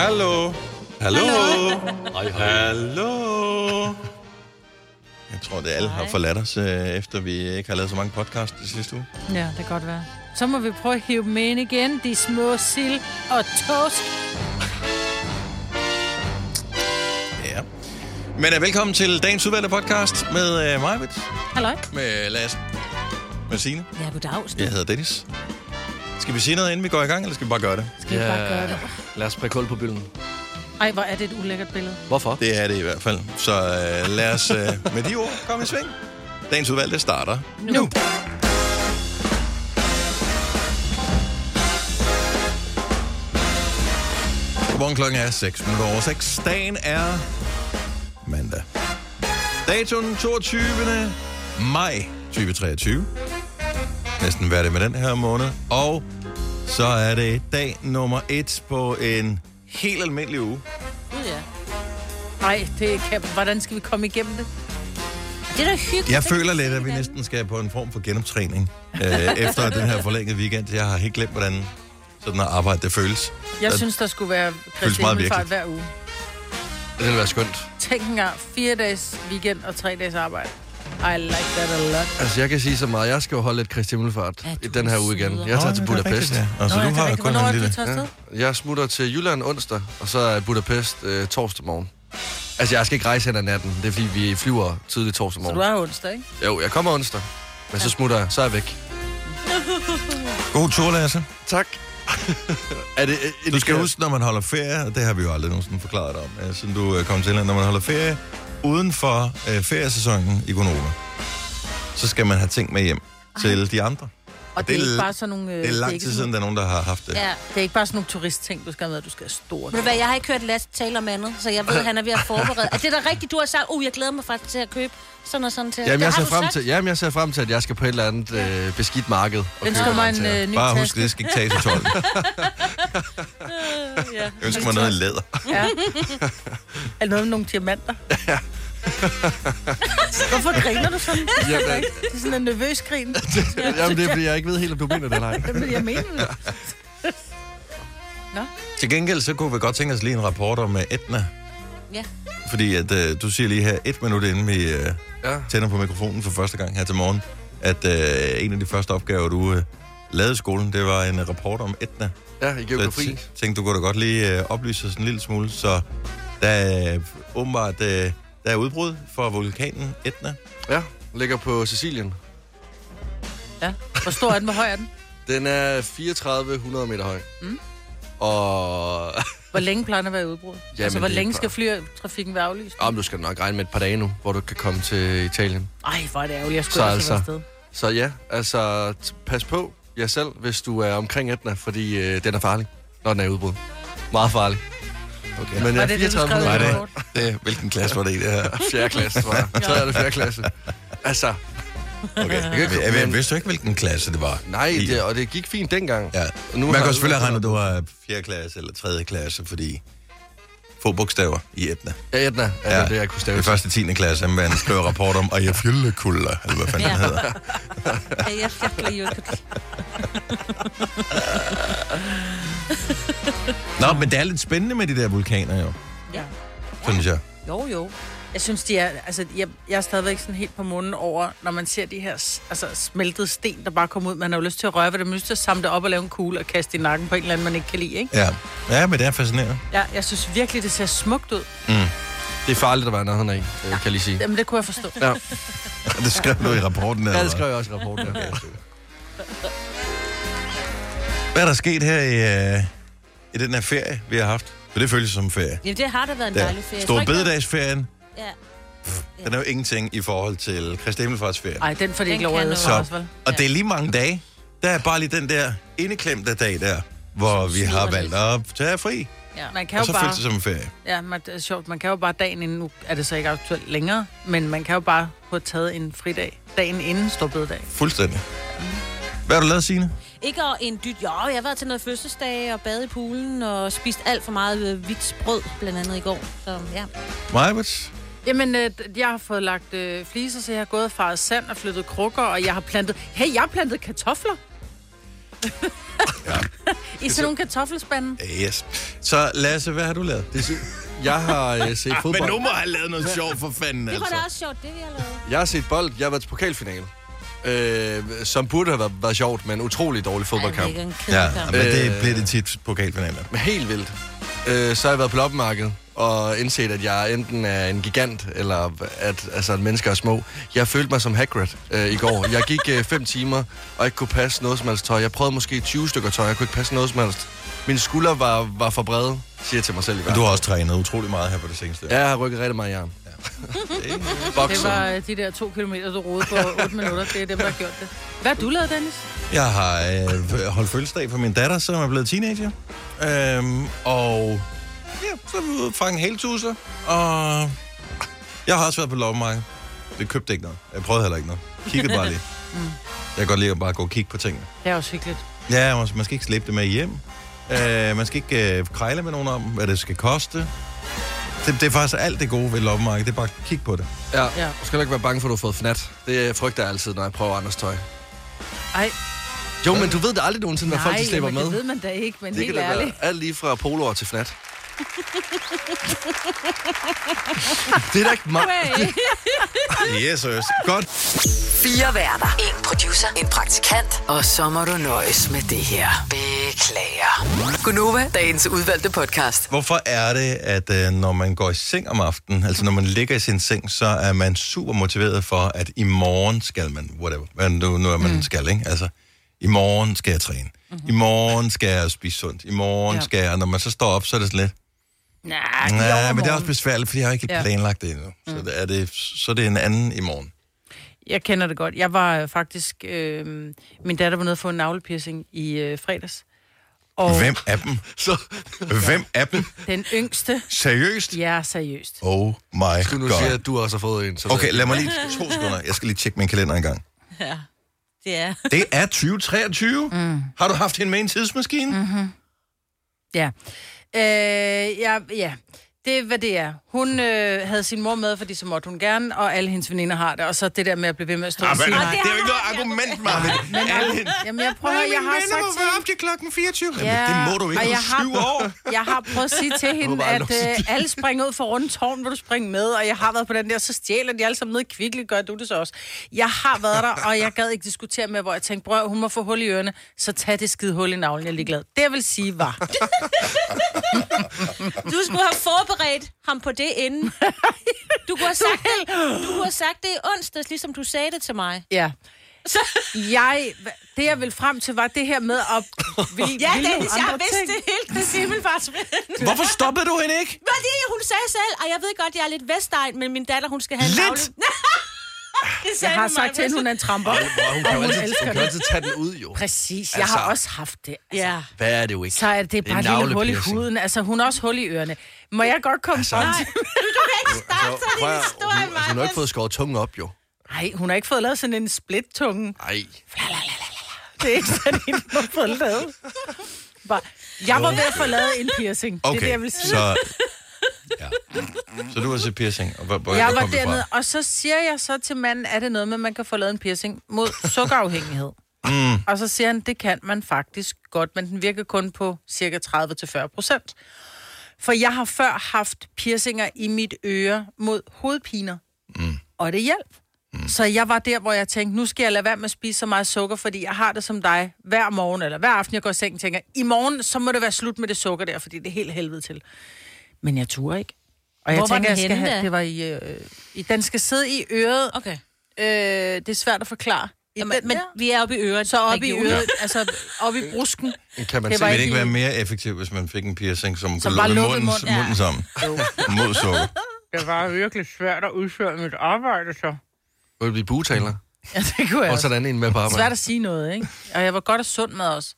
Hallo. Hallo. Hej, hej. Hallo. Jeg tror, det alle har forladt os, øh, efter vi ikke har lavet så mange podcasts de sidste uge. Ja, det kan godt være. Så må vi prøve at hive dem ind igen, de små sild og tosk. Ja. Men uh, velkommen til dagens udvalgte podcast med uh, mig, Halløj. med Lasse, med Signe. Ja, goddags. Jeg hedder Dennis. Skal vi sige noget, inden vi går i gang, eller skal vi bare gøre det? Skal vi bare gøre det? Lad os prikke hul på bylden. Ej, hvor er det et ulækkert billede. Hvorfor? Det er det i hvert fald. Så uh, lad os uh, med de ord komme i sving. Dagens udvalgte starter nu. nu. Godmorgen klokken er 6 minutter over 6. Dagen er mandag. Datoen 22. maj 2023. Næsten hvad er det med den her måned. Og så er det dag nummer 1 på en helt almindelig uge. Gud, ja. Nej, det kan, hvordan skal vi komme igennem det? Det er da hyggeligt. Jeg føler lidt, at vi næsten skal på en form for genoptræning øh, efter den her forlængede weekend. Jeg har helt glemt, hvordan sådan at arbejde det føles. Jeg synes, der skulle være Kristi hver uge. Det vil være skønt. Tænk engang, fire dages weekend og tre dages arbejde. I like that a lot. Altså, jeg kan sige så meget. Jeg skal jo holde lidt Kristi Himmelfart Ja, i den her er uge igen. Jeg tager til er Budapest. rigtigt, ja. Altså, Nå, du ja, er har kun en er lille... afsted? Jeg smutter til Jylland onsdag, og så er Budapest øh, torsdag morgen. Altså, jeg skal ikke rejse hen ad natten. Det er, fordi vi flyver tidligt torsdag Så du morgen. er onsdag, ikke? Jo, jeg kommer onsdag. Men så smutter jeg. Så er jeg væk. God tur, Lasse. Tak. er det, øh, Du skal huske, når man holder ferie, og det har vi jo aldrig nogensinde forklaret dig om, øh, siden du øh, kom til, når man holder ferie uden for øh, feriesæsonen i Gonova, så skal man have ting med hjem til de andre. Og det, det er ikke bare sådan nogle... øh, Det er lang ikke tid siden, der er nogen, der har haft det. Ja. Det er ikke bare sådan nogle turistting, du skal have med, du skal have stort. Ved hvad, jeg har ikke hørt Lasse tale om andet, så jeg ved, at han er ved at forberede. Er det da rigtigt, du har sagt, uh, jeg glæder mig faktisk til at købe sådan og sådan til. Jamen, jeg ser, frem sagt. til, jamen, jeg ser frem til, at jeg skal på et eller andet øh, beskidt marked. og Ønsker mig en til øh, ny Bare husk, det skal ikke tages i 12. Ja. Jeg ønsker mig noget i læder. Ja. Er det noget med nogle diamanter? Hvorfor griner du sådan? Jamen, Det er sådan en nervøs grin. jamen, det er, fordi jeg ikke ved helt, om du mener det eller ej. Jamen, jeg mener det. Nå, Til gengæld, så kunne vi godt tænke os lige en rapport om uh, Etna. Ja. Fordi at, uh, du siger lige her et minut inden vi uh, Ja. tænder på mikrofonen for første gang her til morgen, at uh, en af de første opgaver, du uh, lavede i skolen, det var en uh, rapport om Etna. Ja, i Så geografi. jeg tæ- tænkte, du kunne da godt lige uh, oplyse os en lille smule. Så der er uh, åbenbart uh, der er udbrud for vulkanen Etna. Ja, ligger på Sicilien. ja. Hvor stor er den? Hvor høj er den? Den er 3400 meter høj. Mm. Og Hvor længe plejer den at være udbrud? Jamen, altså, hvor længe skal flytrafikken være aflyst? om du skal nok regne med et par dage nu, hvor du kan komme til Italien. Ej, hvor er det ærgerligt. Jeg Så skulle altså altså- afsted. Så ja, altså t- pas på jer selv, hvis du er omkring Etna, fordi øh, den er farlig, når den er i udbrud. Meget farlig. Okay. Men Var ja, det det, du skrev i 3400 Var din det, rapport? det, hvilken klasse var det i det her? 4. klasse, tror jeg. 3. eller 4. klasse. Altså, Okay. Jeg, jeg, jeg vidste jo ikke, hvilken klasse det var. nej, det, og det gik fint dengang. Ja. Og nu Man kan selvfølgelig have regnet, at du var 4. klasse eller 3. klasse, fordi få bogstaver i Etna. Ja, Etna er ja. det, jeg kunne stave Det første 10. klasse, man skriver rapport om Eyjafjallajökull, eller hvad fanden Ja. den hedder. Jo ikke. Nå, men det er lidt spændende med de der vulkaner, jo, Ja. synes jeg. Jo, jo. Jeg synes, de er, altså, jeg, jeg er stadigvæk sådan helt på munden over, når man ser de her altså, smeltede sten, der bare kommer ud. Man har jo lyst til at røre ved det, man har lyst til at samle det op og lave en kugle og kaste i nakken på en eller anden, man ikke kan lide, ikke? Ja, ja men det er fascinerende. Ja, jeg synes virkelig, det ser smukt ud. Det er farligt at være nærheden af, øh, kan jeg lige sige. Jamen, det kunne jeg forstå. Ja, Det skrev du i rapporten. ja eller det hvad? skrev jeg også i rapporten. Ja. Hvad er der sket her i, uh, i den her ferie, vi har haft? For det føles som ferie. Jamen, det har da været en dejlig ferie. Stor bededagsferien, der- Ja. den er jo ingenting i forhold til Kristi Himmelfartsferien. Ej, den får de ikke lov at for os, vel? Og det er lige mange dage. Der er bare lige den der indeklemte dag der, hvor vi har valgt at tage fri. Ja. Man kan Og jo så bare... føles det som en ferie. Ja, men det er sjovt. Man kan jo bare dagen inden, nu er det så ikke aktuelt længere, men man kan jo bare have taget en fridag dagen inden storbededag. Fuldstændig. Hvad har du lavet, Signe? Ikke og en dyt. Jo, jeg har været til noget fødselsdag og badet i poolen og spist alt for meget øh, hvidt brød, blandt andet i går. Så ja. Majbert? Jamen, øh, jeg har fået lagt øh, fliser, så jeg har gået og faret sand og flyttet krukker, og jeg har plantet... Hey, jeg har plantet kartofler! I sådan nogle kartoffelspande. Yes. Så Lasse, hvad har du lavet? Det, jeg har øh, set Men fodbold. nu må han lavet noget sjovt for fanden, Det var altså. da også sjovt, det vi har lavet. Jeg har set bold. Jeg har været til pokalfinale. Øh, som burde have været, været sjovt, men utrolig dårlig fodboldkamp. Ej, det er en Ja, men det Øh. bliver det tit pokalfinaler. Men helt vildt. Øh, så har jeg været på loppemarkedet og indset, at jeg enten er en gigant, eller at, altså, at mennesker er små. Jeg følte mig som Hagrid øh, i går. Jeg gik øh, fem timer og ikke kunne passe noget som helst tøj. Jeg prøvede måske 20 stykker tøj, jeg kunne ikke passe noget som helst. Mine skuldre var, var for brede, siger jeg til mig selv i hvert Men du har også trænet utrolig meget her på det seneste. Ja, jeg har rykket rigtig meget i arm. Det var øh, de der to kilometer, du rodede på 8 minutter. Det er dem, der har gjort det. Hvad har du lavet, Dennis? Jeg har øh, holdt fødselsdag for min datter, som er blevet teenager. Øhm, og ja, så er vi ude og fange heltusser. Og jeg har også været på loppemarked. Det købte ikke noget. Jeg prøvede heller ikke noget. Kiggede bare lige. Jeg kan godt lide at bare gå og kigge på tingene. Det er også hyggeligt. Ja, man man skal ikke slæbe det med hjem. Øh, man skal ikke øh, krejle med nogen om, hvad det skal koste. Det, det er faktisk alt det gode ved loppemarkedet. Det er bare at kigge på det. Ja, Ja. du skal heller ikke være bange for, at du har fået fnat. Det frygter jeg altid, når jeg prøver andres tøj. Ej, Jo, men du ved det aldrig nogensinde, hvad folk de slæber med. det ved man da ikke, men Det helt ærligt. være alt lige fra poloer til fnat. Det er da ikke meget. Yes, yes. Godt. Fire værter. En producer. En praktikant. Og så må du nøjes med det her. Beklager. Gunova, dagens udvalgte podcast. Hvorfor er det, at øh, når man går i seng om aftenen, altså når man ligger i sin seng, så er man super motiveret for, at i morgen skal man, whatever, hvad nu, nu er man mm. skal, ikke? Altså, i morgen skal jeg træne. Mm-hmm. I morgen skal jeg spise sundt. I morgen ja. Skal jeg, og når man så står op, så er det sådan lidt, Nej, nej, men det er også besværligt, fordi jeg har ikke Ja. planlagt det endnu. Så, det er det, så er det en anden i morgen. Jeg kender det godt. Jeg var øh, faktisk... Øh, min datter var nede for en navlepiercing i øh, fredags. Og Hvem af dem? Så Hvem af dem? den yngste... Seriøst? Ja, seriøst. Oh my skal du nu god. sige, at du også har fået en. Så Okay, lad mig lige to sekunder. Jeg skal lige tjekke min kalender en gang. Ja, det er. Det er 2023. Mm. Har du haft hende med en tidsmaskine? Mm. Ja. Øh, ja, ja. Det er, hvad det er. Hun øh, havde sin mor med, fordi så måtte hun gerne, og alle hendes veninder har det. Og så det der med at blive ved med at stå og sige det nej. er jo ikke noget argument, Marvin. Alle hendes Jamen, jeg prøver, jeg har sagt til være op til klokken 24. Ja, Jamen, det må du ikke. og jeg har, syv år. Jeg har prøvet at sige til hende, at øh, alle springer ud for runde tårn, hvor du springer med, og jeg har været på den der, så stjæler de alle sammen ned i kvickly, gør du det så også. Jeg har været der, og jeg gad ikke diskutere med, hvor jeg tænkte, bror, hun må få hul i ørerne, så tag det skide hul i navlen, jeg er ligeglad. Det jeg vil sige var, Du skulle have forberedt ham på det inden. Du kunne have sagt det, du kunne have sagt det i onsdags, ligesom du sagde det til mig. ja, jeg, det jeg vil frem til, var det her med at ville, Ja, nogle Dennis, jeg vidste ting. det helt Chris Himmelfarts Hvorfor stoppede du hende ikke? Fordi hun sagde selv, og jeg ved godt, jeg er lidt vestegn, men min datter, hun skal have en Lidt? det sagde Jeg har hun sagt til hende, hun er en tramper. Hvor hun kan jo hun altid, hun kan det. altid tage den ud, jo. Præcis, jeg Altså- har også haft det. Altså, Ja. Hvad er det jo ikke? Så er det En bare et lille hul i huden. Altså, hun har også hul i ørerne. Må jeg godt komme Altså, nej. Du kan ikke starte Så, sådan en historie, hun, altså, hun har ikke fået skåret tungen op, jo. Nej, hun har ikke fået lavet sådan en split-tunge. Ej. Det er ikke sådan en, hun har fået lavet. Bare, jeg var ved at få lavet en piercing. Det er Okay, det, jeg vil sige. så... Ja. Så du har set piercing, og hvor, hvor Jeg var dernede, og så siger jeg så til manden, er det noget med, at man kan få lavet en piercing mod sukkerafhængighed? Mm. Og så siger han, det kan man faktisk godt, men den virker kun på cirka 30-40 procent. For jeg har før haft piercinger i mit øre mod hovedpiner, mm. og det hjælp. Mm. Så jeg var der, hvor jeg tænkte, nu skal jeg lade være med at spise så meget sukker, fordi jeg har det som dig hver morgen, eller hver aften, jeg går i seng, tænker, i morgen, så må det være slut med det sukker der, fordi det er helt helvede til. Men jeg turde ikke. Og jeg Hvor var tænker, jeg skal henne, have, da? det var i, øh, i, den skal sidde i øret. Okay. Øh, det er svært at forklare. I Jamen, men der. vi er oppe i øret. så op i øret, altså op i brusken. Kan man Det ikke være i- mere effektivt, hvis man fik en piercing, som, Som kunne lukke munden, munden? munden sammen? Mod sukker. Det var virkelig svært at udføre mit arbejde, så. Vil du blive bugetaler? Ja, det kunne jeg Og sådan en med på Svært arbejde. at sige noget, ikke? Og jeg var godt og sund med os.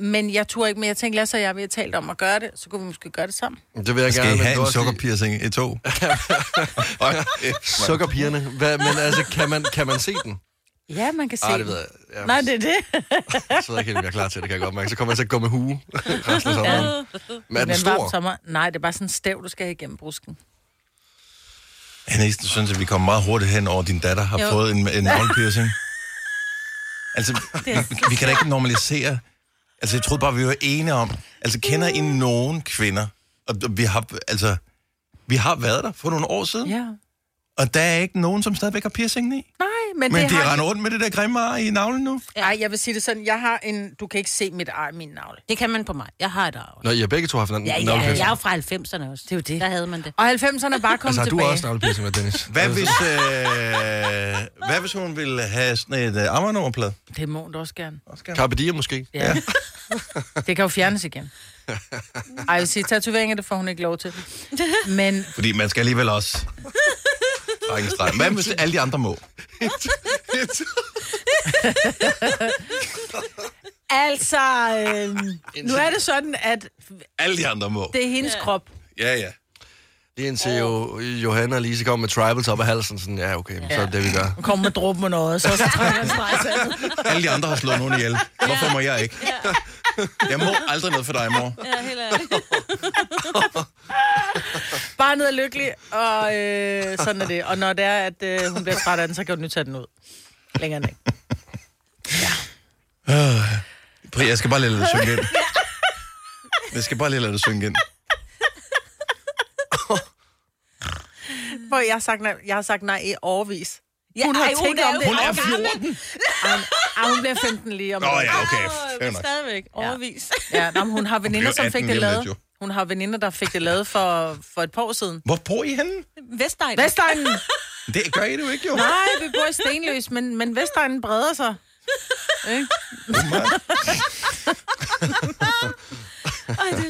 Men jeg turde ikke, men jeg tænkte, Lasse og jeg, vi har talt om at gøre det, så kunne vi måske gøre det sammen. Det vil jeg Skal gerne. I men have en sukkerpiercing i to? Sukkerpigerne. Hvad, men altså, kan man, kan man se den? Ja, man kan se Ah, det den. ved jeg. Ja, Nej, det er det. Så ved jeg ikke helt, om jeg er klar til det, kan jeg godt mærke. Så kommer jeg til at gå med hue resten af sommeren. Men er den varm stor? sommer. Nej, det er bare sådan en stav, du skal have igennem brusken. Jeg næsten synes, at vi kommer meget hurtigt hen over, din datter har Jo. fået en, en navlepiercing. Altså, vi, vi kan da ikke normalisere... Altså, jeg troede bare, vi var enige om... Altså, kender I nogen kvinder? Og vi har, altså... Vi har været der for nogle år siden, Ja. Og der er ikke nogen, som stadigvæk har piercing i. Nej, men, Men det de har... render rundt med det der grimme ar i navlen nu. Ej, jeg vil sige det sådan, jeg har en... Du kan ikke se mit ar i min navle. Det kan man på mig. Jeg har et arv. Nå, I har begge to haft en Ja, ja, jeg er jo fra 90'erne også. Det er jo det. Der havde man det. Og 90'erne er bare kommet Altså, har du tilbage. også navlepiercing med Dennis? Hvad hvis, øh, hvad hvis hun ville have sådan et øh, ammernummerplade? Det må hun også gerne. Også gerne. Carpe diem måske? Ja. det kan jo fjernes igen. Ej, jeg vil sige, tatoveringer, det får hun ikke lov til. Men Fordi man skal alligevel også trække en streg. Hvad hvis alle de andre må? altså, øh, nu er det sådan, at Alle de andre må. det er hendes krop. Ja, ja. Det er indtil jo, Johanna og Lise kommer med tribals op af halsen. Sådan, ja, okay, så er det det, vi gør. Hun kommer med dråben og noget, så, så trækker en streg. Alle de andre har slået nogen ihjel. Hvorfor må jeg ikke? Jeg må aldrig noget for dig, mor. Ja, helt ærligt. Barnet er lykkelig, og øh, sådan er det. Og når det er, at øh, hun bliver træt af den, så kan hun nu tage den ud. Længere end ikke. Pri, jeg skal bare lige lade det synge ind. Jeg skal bare lige lade det synge ind. Hvor jeg har sagt nej, jeg har sagt nej i overvis. Ja, Hun har ej, tænkt om jo det. Hun er gammel. 14. Ah, hun bliver 15 lige om Nå ja, okay. Fair nok. stadigvæk. Overvis. Ja, nå, men hun har veninder, som fik 18 det lavet. Hun har veninder, der fik det lavet for, for et par år siden. Hvor bor I henne? Vestegn. Vestegnen! Det gør I det jo ikke, jo. Nej, vi bor i Stenløs, men, men Vestegnen breder sig. Ikke?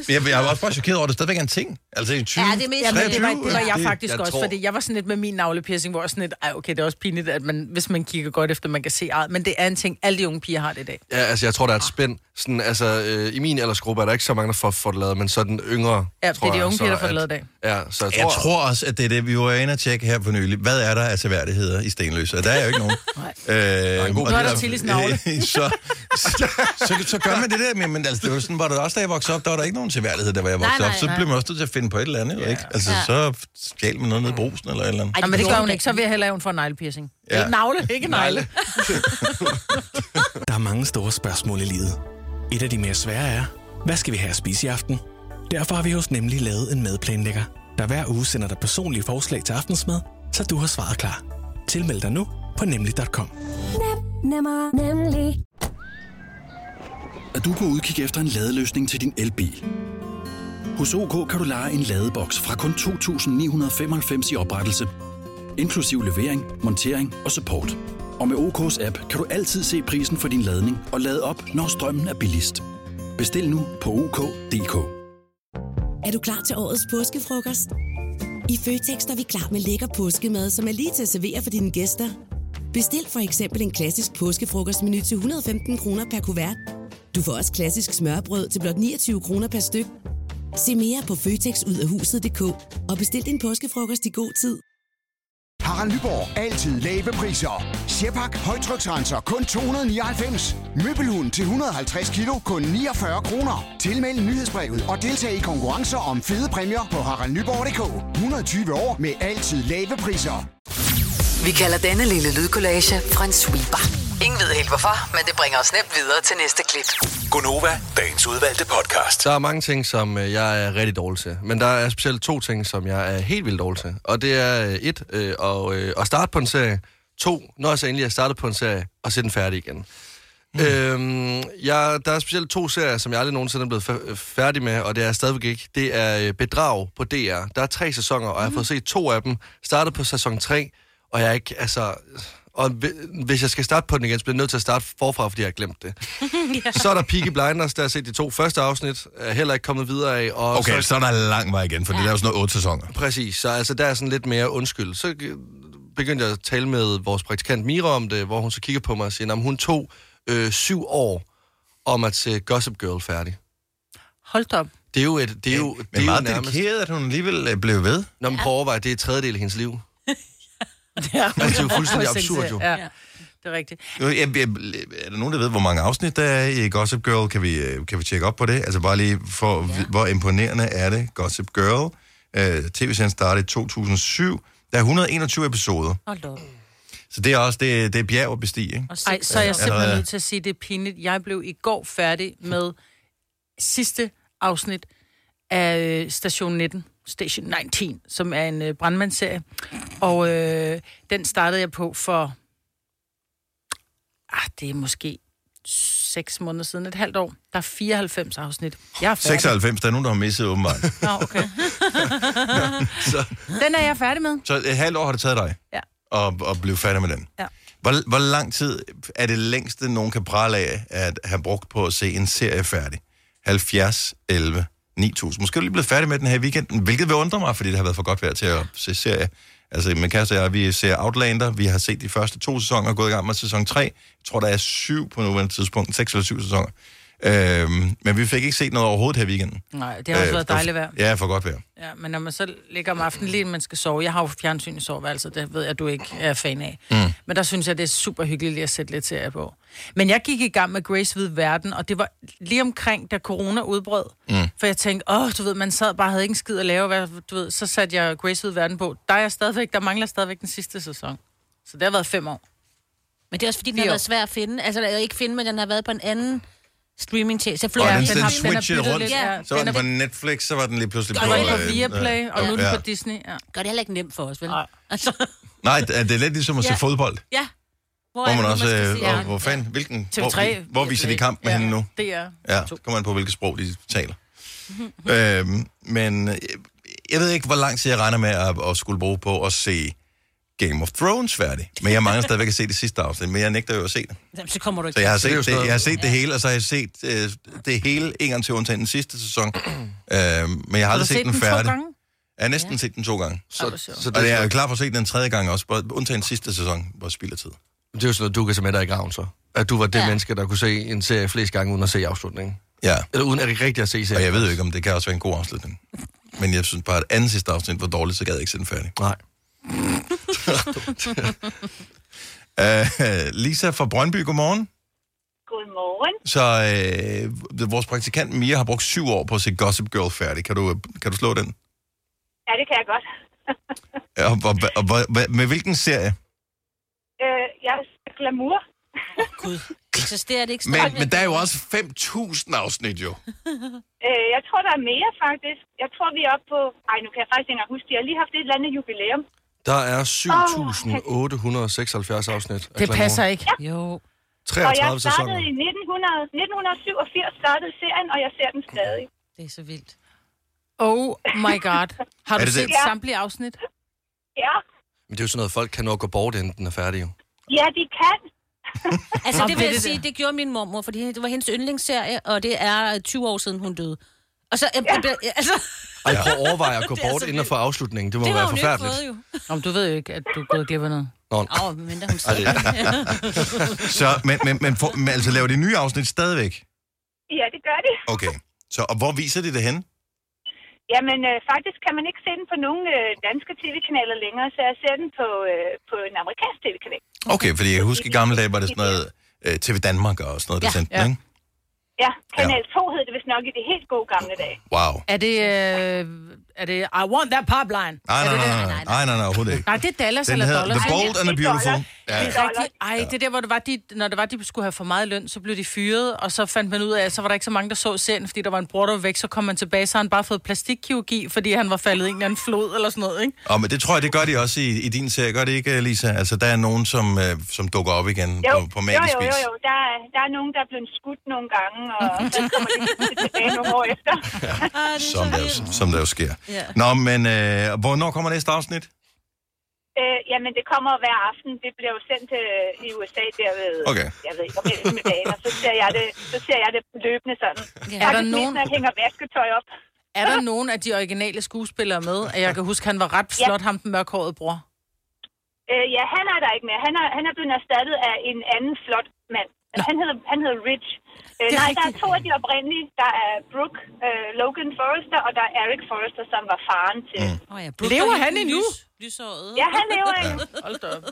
Jeg, jeg var også bare chokeret over, at det stadigvæk er en ting. Altså i 20, Ja, det er mest- Jamen, det var, 23, det var jeg det- faktisk jeg også, tror- fordi jeg var sådan lidt med min navlepiercing, hvor jeg sådan lidt, ej okay, det er også pinligt, at man, hvis man kigger godt efter, man kan se eget, men det er en ting, alle de unge piger har det i dag. Ja, altså, jeg tror, der er et spænd. Sådan, altså, øh, I min aldersgruppe er der ikke så mange, der får, får det lavet, men så den yngre, Ja, det er de unge piger, der får det lavet i dag. Ja, så jeg tror... Jeg tror også, at det er det, vi var inde og tjekke her for nylig. Hvad er der af seværdigheder i Stenløse? Og Der er jo ikke nogen. Nej. Øh, god er der navle. så, så, så, så, gør man det der, men, men altså, det var sådan, var det også, da jeg voksede op, der var der ikke nogen seværdighed, der var jeg Nej, voksede nej, op. Så nej. blev man også nødt til at finde på et eller andet, jo, ikke? Altså, så stjal man noget ned i brusen eller et eller andet. Ej, men det gør hun ikke, så vil jeg hellere, at hun får en neglepiercing. Ja. Ja. Ikke navle, ikke negle. Der er mange store spørgsmål i livet. Et af de mere svære er, hvad skal vi have at spise i aften? Derfor har vi hos Nemlig lavet en madplanlægger, der hver uge sender dig personlige forslag til aftensmad, så du har svaret klar. Tilmeld dig nu på nemlig.com. Nemmer, nemlig. Er du på udkig efter en ladeløsning til din elbil? Hos OK kan du lege en ladeboks fra kun 2.995 i oprettelse, inklusiv levering, montering og support. Og med OK's app kan du altid se prisen for din ladning og lade op, når strømmen er billigst. Bestil nu på OK.dk. Er du klar til årets påskefrokost? I Føtex er vi klar med lækker påskemad, som er lige til at servere for dine gæster. Bestil for eksempel en klassisk påskefrokostmenu til 115 kroner per kuvert. Du får også klassisk smørbrød til blot 29 kroner per styk. Se mere på føtexudafhuset.dk og bestil din påskefrokost i god tid. Harald Nyborg. Altid lave priser. Sjehpak. Højtryksrenser. Kun 299. Møbelhund til 150 kilo. Kun 49 kroner. Tilmeld nyhedsbrevet og deltag i konkurrencer om fede præmier på haraldnyborg.dk. 120 år med altid lave priser. Vi kalder denne lille lydkollage en sweeper. Ingen ved helt hvorfor, men det bringer os nemt videre til næste klip. Gonova, dagens udvalgte podcast. Der er mange ting, som øh, jeg er rigtig dårlig til. Men der er specielt to ting, som jeg er helt vildt dårlig til. Og det er øh, et, øh, og, øh, at starte på en serie. To, når jeg så endelig er startet på en serie, og se den færdig igen. Mm. Øhm, jeg, der er specielt to serier, som jeg aldrig nogensinde er blevet fæ- færdig med, og det er jeg stadigvæk ikke. Det er Bedrag på DR. Der er tre sæsoner, og jeg har fået set to af dem. Startet på sæson 3, og jeg er ikke, altså... Og hvi- hvis jeg skal starte på den igen, så bliver jeg nødt til at starte forfra, fordi jeg har glemt det. Så er der Peaky Blinders, der har set de to første afsnit, er heller ikke kommet videre af. Og Okay, så, så er der lang vej igen, for det er jo sådan noget otte sæsoner. Præcis, så altså, der er sådan lidt mere undskyld. Så begyndte jeg at tale med vores praktikant Mira om det, hvor hun så kigger på mig og siger, at hun tog øh, syv år om at se Gossip Girl færdig. Hold da op. Det er jo et... Det er jo, det Men er jo meget nærmest... dedikeret, at hun alligevel øh, blev ved. Når man prøver at overveje, det er tredjedel af hendes liv. Ja. Altså, det er jo fuldstændig absurd, jo. Ja, det er rigtigt. Nu, Jeg, jeg, er der nogen, der ved, hvor mange afsnit der er i Gossip Girl? Kan vi, øh, kan vi tjekke op på det? Altså bare lige for, ja. hvor imponerende er det, Gossip Girl? Uh, TV-serien startede i 2007. Der er 121 episoder. Hold da op. Så det er også, det, det er bjerg at bestige, ikke? Ej, så er jeg Ja, simpelthen nødt til at sige, det er pinligt. Jeg blev i går færdig med sidste afsnit af øh, Station 19, Station 19, som er en øh, brandmandsserie. Og øh, den startede jeg på for... Ah, det er måske seks måneder siden, et halvt år. Der er 94 afsnit. Jeg er færdig. 96, der er nogen, der har misset åbenbart. Nå, okay. så, Den er jeg færdig med. så et halvt år har det taget dig Ja. at, at blive færdig med den. Ja. Hvor, hvor lang tid er det længste, nogen kan prale af at have brugt på at se en serie færdig? 70, 11, 9000. Måske er du lige blevet færdig med den her i weekenden, hvilket vil undre mig, fordi det har været for godt vejr til at se serie. Altså, min kæreste og jeg, vi ser Outlander. Vi har set de første to sæsoner og gået i gang med sæson 3. Jeg tror, der er syv på nuværende tidspunkt. Seks eller syv sæsoner. Øhm, men vi fik ikke set noget overhovedet her i weekenden. Nej, det har også været for- dejligt vejr. Ja, for godt vejr. Ja, men når man så ligger om aftenen lige man skal sove, jeg har jo fjernsyn i soveværelset, det ved jeg, du ikke er fan af. Mm. Men der synes jeg, det er super hyggeligt lige at sætte lidt serier på. Men jeg gik i gang med Grace Hvid Verden, og det var lige omkring, da corona udbrød. Mm. For jeg tænkte, åh, du ved, man sad bare havde ikke en skid at lave, hvad, du ved, så satte jeg Grace Hvid Verden på. Der er jeg stadigvæk, der mangler stadigvæk den sidste sæson. Så det har været fem år. Men det er også fordi, den har år. været svær at finde. Altså, ikke finde, men den har været på en anden streaming tjeneste. Og den, den, den switchede rundt. Ja. Så var den på Netflix, så var den lige pludselig på... var på øh, Viaplay, og nu er den ja. på Disney. Ja. Gør det heller ikke nemt for os, vel? Altså, Nej, det er det lidt ligesom at se Ja. fodbold. ja. Hvor, er man også... skal øh, hvor, hvor fanden... Hvilken... TV3. Hvor, hvor viser de kampen Ja, henne nu? Det er. Ja, så kommer man på, hvilket sprog de taler. øhm, men øh, jeg ved ikke, hvor lang tid jeg regner med at, at skulle bruge på at se Game of Thrones færdig. Men jeg mangler stadigvæk at se det sidste afsnit, men jeg nægter jo at se det. Jamen, så kommer du ikke Så jeg har er set, sådan det, jeg har set det hele, og så har jeg set øh, det hele en gang til undtagen den sidste sæson. øhm, men jeg har Har aldrig set, set den to færdig. gange? Jeg har næsten set den to gange. Sjovt. Så Og det, jeg er, klar for at se den tredje gang også, undtagen sidste sæson, hvor spild af tid. det er jo sådan noget, du kan se med dig i graven, så. At du var det Ja. ja. menneske, der kunne se en serie flest gange, uden at se afslutningen. Ja, Eller uden at det rigtigt at se serien. og jeg ved jo ikke, om det kan også være en god afslutning. Men jeg synes bare, at anden sidste afsnit var dårligt, så gad jeg ikke se den færdig. Nej. Uh, Lisa fra Brøndby, godmorgen. Godmorgen. Så øh, vores praktikant Mia har brugt syv år på at se Gossip Girl færdig. Kan du, kan du slå den? Ja, det kan jeg godt. Ja, Og, og, og, og, og med hvilken serie? Øh, jeg er glamour. Gud. Eksisterer det ikke Men, men der er jo også 5.000 afsnit jo. Øh, jeg tror, der er mere, faktisk. Jeg tror, vi er oppe på... Ej, nu kan jeg faktisk ikke engang huske. De har lige haft et eller andet jubilæum. Der er 7.876 afsnit. af Det passer ikke. Jo. Og jeg 33 startede sæsoner. i 1900, 1987 startede serien, og jeg ser den stadig. Det er så vildt. Oh my god. Har Er du det set det? Ja. samtlige afsnit? Ja, Men det er jo sådan noget, folk kan nå at gå bort, inden den er færdig. Jo. ja de kan. Altså, det vil jeg det sige, det gjorde min mormor, fordi det var hendes yndlingsserie, og det er øh, 20 år siden, hun døde. Og så, øh, ja. altså, Ej, prøv at overveje at gå Det bort, inden få afslutningen. Det må det være har hun jo forfærdeligt. Om du ved jo ikke, at du er gået glip af noget. Nå, Åh, oh, men hun det- sagde. Så, men, men, men, for, men altså laver de nye afsnit stadigvæk? Ja, det gør de. Okay. Så, og hvor viser de det hen? Jamen, øh, faktisk kan man ikke se den på nogen øh, danske tv-kanaler længere, så jeg ser den på, øh, på en amerikansk tv-kanal. Okay, fordi jeg husker i gamle dage, var det sådan noget øh, TV Danmark og sådan noget, der Ja, sendte ja. den, ikke? Ja, kanal 2 hed det vist nok i de helt gode gamle dage. Wow. Er det, øh, er det I want that pipeline? Nej, Er nej, det nej, det? nej, nej, nej, nej, overhovedet ikke. Nej, det er Dallas Den eller hedder Dollars. The Bold and the Det er Beautiful. dollars. Ja. Det er rigtigt. Ej, det er der, hvor det var, de, når det var, de skulle have for meget løn, så blev de fyret, og så fandt man ud af, at så var der ikke så mange, der så serien, fordi der var en bror, der var væk, så kom man tilbage, så han bare fået plastikkirurgi, fordi han var faldet i en eller anden flod eller sådan noget, ikke? Og men det tror jeg, det gør de også i, i din serie. Gør det ikke, Lisa? Altså, der er nogen, som, øh, som dukker op igen Jo, på, på jo, magisk jo, jo, vis. jo. Der, er- der er nogen, der er blevet skudt nogle gange, og så kommer de tilbage nogle år efter. Som der, jo- som der jo sker. Ja. Nå, men øh, hvornår kommer næste afsnit? Øh, jamen, det kommer hver aften. Det bliver jo sendt øh, i USA der ved, Okay. jeg ved ikke, om eftermiddagen, og så ser jeg det, så ser jeg det løbende sådan. Ja. Ja. Er der nogen- når jeg hænger vasketøj op. Er der nogen af de originale skuespillere med? At jeg kan huske, han var ret flot, ham den mørkhårede bror. Øh, ja, han er der ikke mere. Han er, han er blevet erstattet af en anden flot mand. Han hedder, han hedder Rich. Øh, nej, der er rigtigt. to af de oprindelige. Der er Brooke øh, Logan Forrester, og der er Eric Forrester, som var faren til... Mm. Oh, ja. Lever han endnu? Lys, lysåret. Ja, han lever endnu. Hold da op.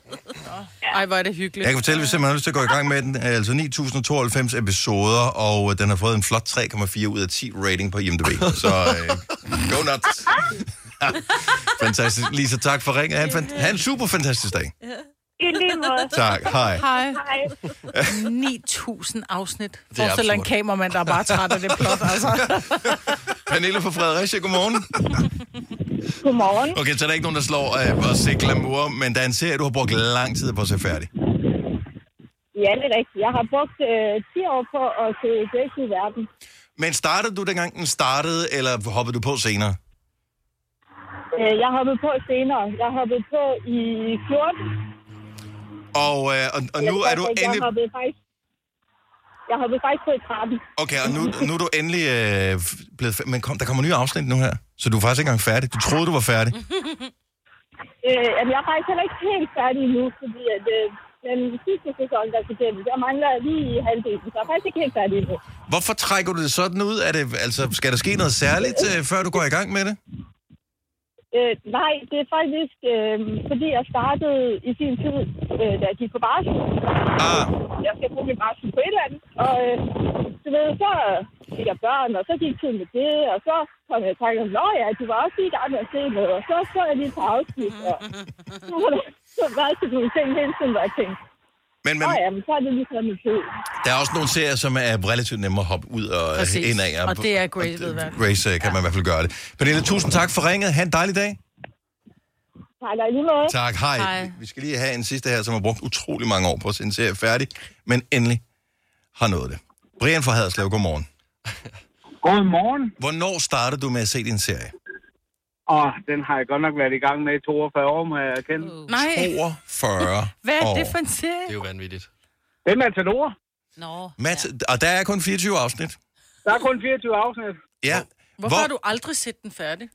Nå. Ej, hvor er det hyggeligt. Jeg kan fortælle, vi simpelthen har lyst til at gå i gang med den. Altså 9092 episoder, og øh, den har fået en flot 3,4 ud af 10 rating på IMDb. Så øh, go nuts. fantastisk. Lisa, tak for ringen. Ha' en, fan- ha' en super fantastisk dag. I lige måde. Tak, hej. Hej. Hej. 9.000 afsnit. er Forestil dig en absurd. kameramand, der er bare træt af det plot, altså. Pernille fra Fredericia, godmorgen. Godmorgen. Okay, så er der ikke nogen, der slår øh, at se glamour, men der er en serie, du har brugt lang tid på at se færdig. Ja, det er rigtigt. Jeg har brugt øh, 10 år på at se Grace i verden. Men startede du dengang den startede, eller hoppede du på senere? Øh, jeg hoppede på senere. Jeg hoppede på i 14. Og, øh, og, og nu er du Jeg endelig... hoppede faktisk, jeg hoppede faktisk på i 13. Okay, og nu, nu er du endelig øh, blevet... fa- Men kom, der kommer nye afsnit nu her, så du er faktisk ikke engang færdig. Du troede, du var færdig. Øh, jamen, jeg er faktisk heller ikke helt færdig endnu, fordi at, øh, den sidste sæson, der skal til, der mangler jeg lige i halvdelen, så jeg er faktisk ikke helt færdig endnu. Hvorfor trækker du det sådan ud? Er det, altså, skal der ske noget særligt, øh, før du går i gang med det? Øh, nej, det er faktisk, øh, fordi jeg startede i sin tid, øh, da jeg gik på barsel. Ah, Jeg skal bruge min barsel på et eller andet. Og øh, du ved, så fik jeg børn, og så gik tiden med det, og så kom jeg i tanke om, Nå ja, du var også lige i gang med at se noget, og så så jeg lige på afsnit, og så var der så var sådan nogle ting hele tiden, hvor jeg tænkte, men, men Nå ja, men så er det lige sådan en tid. der er også nogle serier, som er relativt nemme at hoppe ud og Præcis. ind af. Og det er Grace ved verden. Grace kan man i hvert fald gøre det. Pernille, tusind tak for ringet. Ha' en dejlig dag. Tak, og i lige måde. Tak, hej. Hej. Vi skal lige have en sidste her, som har brugt utrolig mange år på at se en serie færdig, men endelig har nået det. Brian fra Haderslev, godmorgen. Godmorgen. Hvornår startede du med at se din serie? Og den har jeg godt nok været i gang med i 42 år, må jeg erkende. Nej, 42 hvad er år. det for en serie? Det er jo vanvittigt. Det er Matador. Nå. Matt, og der er kun 24 afsnit. Der er kun 24 afsnit. Ja. Hvorfor har du aldrig set den færdig?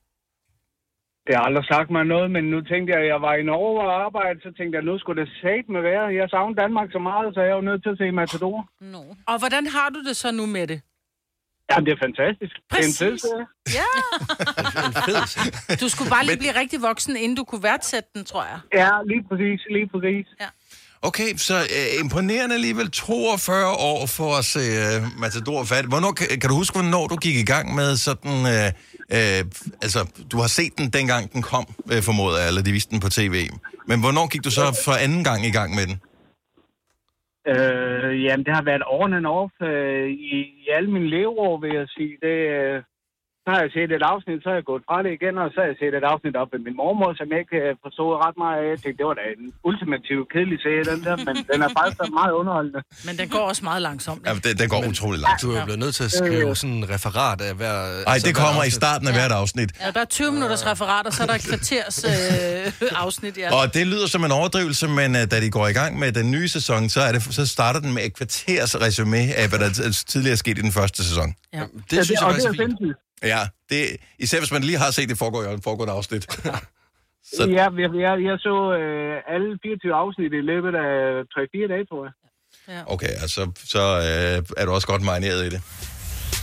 Det har aldrig sagt mig noget, men nu tænkte jeg, at jeg var i Norge og arbejde, så tænkte jeg, nu skulle det sat med være. Jeg savner Danmark så meget, så jeg er jo nødt til at se Matador. No. Og hvordan har du det så nu med det? Ja, det er fantastisk. Præcis. Det er en fed. Ja. Du skulle bare lige blive rigtig voksen, inden du kunne værdsætte den, tror jeg. Ja, lige præcis, lige præcis. Okay, så øh, imponerende alligevel 42 år for at se øh, Matador færdig. Hvornår, kan, kan du huske, hvornår du gik i gang med sådan... Øh, øh, altså, du har set den dengang den kom, øh, formoder jeg, eller de viste den på tv. Men hvornår gik du så for anden gang i gang med den? Øh, Øh, jamen, det har været on and off øh, i, i alle mine leveår, vil jeg sige. Det, øh, så har jeg set et afsnit, så er jeg gået fra det igen, og så har jeg set et afsnit op med min mormor, som jeg ikke øh, forstod ret meget af. Jeg tænkte, det var da en ultimativ kedelig serie, den der, men den er faktisk meget underholdende. Men den går også meget langsomt. Ja, den, den går utrolig langt. Du er blevet nødt til at skrive sådan en referat af hver... Nej, det kommer i starten af hvert afsnit. Ja, der er 20 minutters referat, og så er der et kvarters øh, afsnit, ja. Og det lyder som en overdrivelse, men uh, da de går i gang med den nye sæson, så, er det, så starter den med et kvarters resume af, hvad der tidligere er sket i den første sæson. ja. Det synes jeg og faktisk det er er fint. Ja, det, især hvis man lige har set det foregå i en foregående afsnit. Så- Ja, jeg, jeg, jeg så øh, alle 24 afsnit i løbet af 3-4 dage, tror jeg. Okay, altså, så øh, er du også godt marineret i det.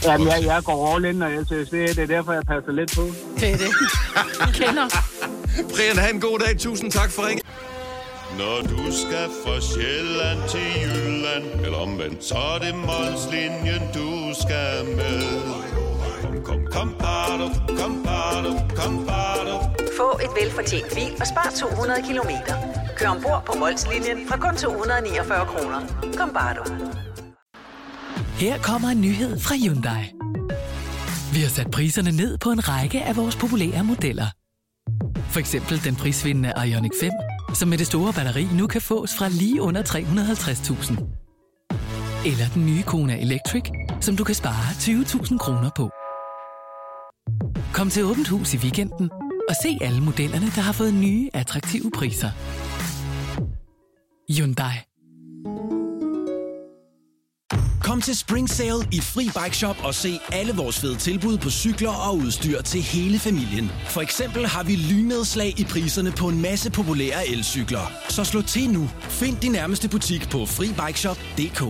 Jamen, jeg, jeg går all in, når jeg ser serie. Det er derfor, jeg passer lidt på. Det er det. Jeg kender. Brian, have en god dag. Tusind tak for ringen. Når du skal fra Sjælland til Jylland Eller omvendt, så er det Molslinjen, du skal med Kom, kom, bado, kom, bado, kom, bado. Få et velfortjent bil og spar 200 kilometer. Kør ombord på Molslinjen fra kun 249 kroner. Kom bare du. Her kommer en nyhed fra Hyundai. Vi har sat priserne ned på en række af vores populære modeller. For eksempel den prisvindende Ioniq 5, som med det store batteri nu kan fås fra lige under 350.000. Eller den nye Kona Electric, som du kan spare 20.000 kroner på. Kom til Åbent Hus i weekenden og se alle modellerne, der har fået nye, attraktive priser. Hyundai. Kom til Spring Sale i Fri Bike Shop og se alle vores fede tilbud på cykler og udstyr til hele familien. For eksempel har vi lynedslag i priserne på en masse populære elcykler. Så slå til nu. Find din nærmeste butik på FriBikeShop.dk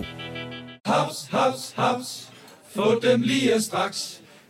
Haps, haps, haps. Få dem lige straks.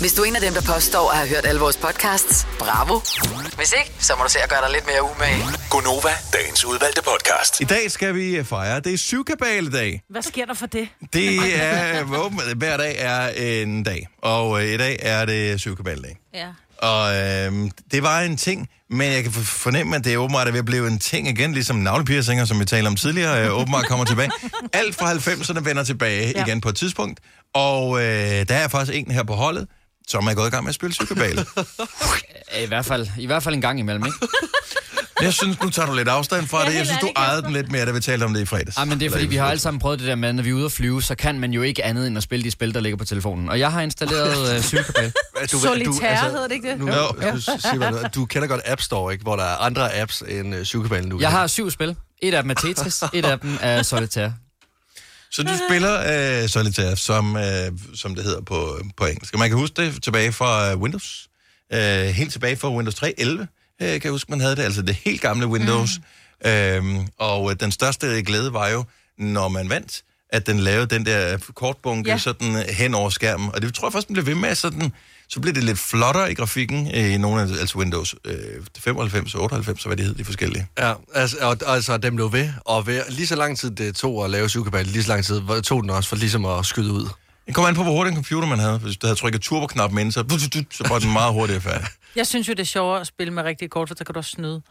Hvis du er en af dem, der påstår at have hørt alle vores podcasts, bravo. Hvis ikke, så må du se at gøre dig lidt mere umage. Gonova, dagens udvalgte podcast. I dag skal vi fejre, det er syvkabaledag. Hvad sker der for det? Det er, åben- hver dag er en dag, og øh, i dag er det syvkabaledag. Ja. Og øh, det var en ting, men jeg kan for- fornemme, at det er åbenbart er ved at blive en ting igen, ligesom navlepiercinger, som vi talte om tidligere, øh, åbenbart kommer tilbage. Alt fra 90'erne vender tilbage ja. igen på et tidspunkt, og øh, der er faktisk en her på holdet, som er gået i gang med at spille syvkabale. I hvert fald, i hvert fald en gang imellem, ikke? Jeg synes, nu tager du lidt afstand fra Ja, det. Jeg synes, du ejede den lidt mere, da vi talte om det i fredags. Ja, men det er fordi, vi har alle sammen prøvet det der med, når vi er ude at flyve, så kan man jo ikke andet end at spille de spil, der ligger på telefonen. Og jeg har installeret uh, sygekabale. Solitaire hedder det ikke det? Nu, Jo. jo. Du, siger, du, du kender godt App Store, ikke? Hvor der er andre apps end uh, Sygekabalen nu. Jeg har syv spil. Et af dem er Tetris, et af dem er Solitaire. Så du spiller øh, Solitaire, som, øh, som det hedder på, på engelsk. Og man kan huske det tilbage fra øh, Windows. Øh, helt tilbage fra Windows 3.11, øh, kan jeg huske, man havde det. Altså det helt gamle Windows. Mm. Øhm, og øh, den største glæde var jo, når man vandt, at den lavede den der kortbunke Ja. sådan øh, hen over skærmen. Og det tror jeg først, den blev ved med, sådan, så blev det lidt flottere i grafikken øh, i nogle af altså Windows øh, 95 og 98, så hvad det hed, de forskellige. Ja, altså, og, altså dem blev ved, og ved, lige så lang tid det tog at lave Sygekabalen, lige så lang tid tog den også for ligesom at skyde ud. Det kommer an på, hvor hurtig en computer man havde. Hvis du havde trykket turboknappen ind, så, så var den meget hurtigere færdig. Jeg synes jo, det er sjovere at spille med rigtige kort, for så kan du også snyde.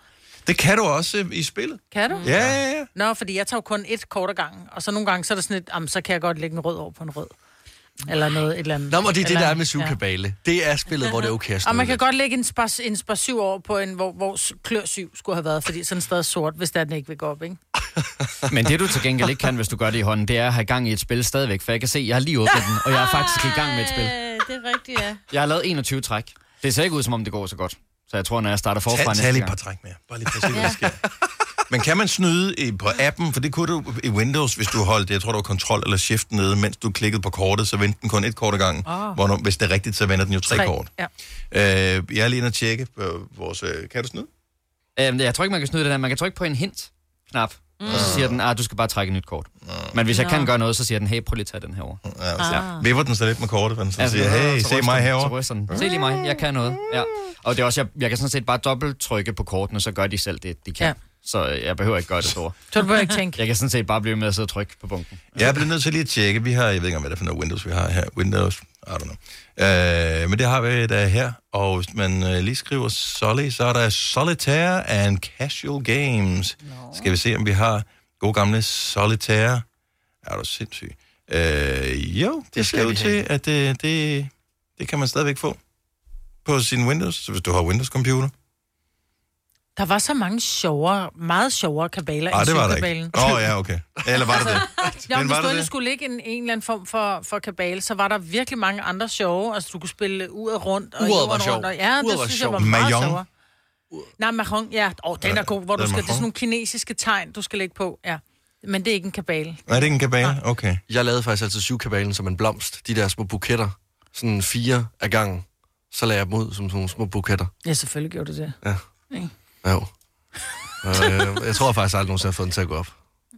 Det kan du også øh, i spillet. Kan du? Ja, ja, ja. Nå, fordi jeg tager jo kun et kort ad gangen, og så nogle gange, så er der sådan et, jamen, så kan jeg godt lægge en rød over på en rød. Eller noget, et eller andet. Nå, men det er det, der er med Sygekabale. Ja. Det er spillet, hvor det er okay at Og man kan godt lægge en spar, en spar syv over på en, hvor, hvor klør syv skulle have været, fordi sådan stadig sort, hvis der den ikke vil gå op, ikke? Men det du til gengæld ikke kan, hvis du gør det i hånden, det er at have gang i et spil stadigvæk. For jeg kan se, jeg har lige åbnet den, og jeg er faktisk i gang med et spil. Det er rigtigt, ja. Jeg har lavet 21 træk. Det ser ikke ud, som om det går så godt. Så jeg tror, når jeg starter forfra Tag, næste tag lige gang. et par træk mere. Bare lige for at se, hvad der sker. Men kan man snyde i, på appen? For det kunne du i Windows, hvis du holdt, jeg tror, det var Control eller Shift nede, mens du klikkede på kortet, så vendte den kun et kort ad gangen. Ah. Hvor hvis det er rigtigt, så vender den jo tre, Tre, kort. ja. Øh, jeg er lige inde og tjekke på vores... Øh, kan du snyde? Øhm, jeg tror ikke, man kan snyde det der. Man kan trykke på en hint-knap, mm. og så siger den, at du skal bare trække et nyt kort. Men hvis jeg kan gøre noget, så siger den, hey, prøv lige at tage den herovre. Ja, så vipper den så lidt med kortet, men så Ja, siger, hey, så se mig den, herovre. Så den. Se lige mig, jeg kan noget. Ja. Og det er også, jeg, jeg kan sådan set bare dobbelt trykke på kortene, så gør de selv det, de kan. Ja. Så øh, jeg behøver ikke gøre det store. Så du behøver ikke tænke. Jeg kan sådan set bare blive med at sidde og trykke på bunken. Jeg bliver nødt til lige at tjekke. Vi har, jeg ved ikke, om hvad det er for noget Windows, vi har her. Windows, I don't know. Øh, men det har vi da her. Og hvis man øh, lige skriver Solly, så er der Solitaire and Casual Games. No. Skal vi se, om vi har gode gamle Solitaire. Er du sindssyg? Øh, jo, det, det skal ud til, at det, det, det kan man stadigvæk få på sin Windows, så hvis du har Windows-computer. Der var så mange sjovere, meget sjovere kabaler Nej, end det var der syvkabalen. ikke. Åh, oh, ja, okay. Eller var det det? Ja, Men hvis du det skulle ligge en, en eller anden form for, for kabale, så var der virkelig mange andre sjove. Altså, du kunne spille uret rundt. Og Uret var sjov. rundt, og, ja, Uret det var synes sjov. jeg var meget sjovere. Nej, mahong, ja. Åh, oh, den er god, hvor du skal, det er sådan nogle kinesiske tegn, du skal lægge på, ja. Men det er ikke en kabale. Nej, det er ikke en kabale? Okay. Jeg lavede faktisk altid Sygekabalen som en blomst. De der små buketter. Sådan fire af gangen. Så lagde jeg dem ud som sådan nogle små buketter. Ja, selvfølgelig gjorde du det. Ja. Ikke? Jo. øh, jeg tror faktisk aldrig nogensinde, jeg har fået den til at gå op.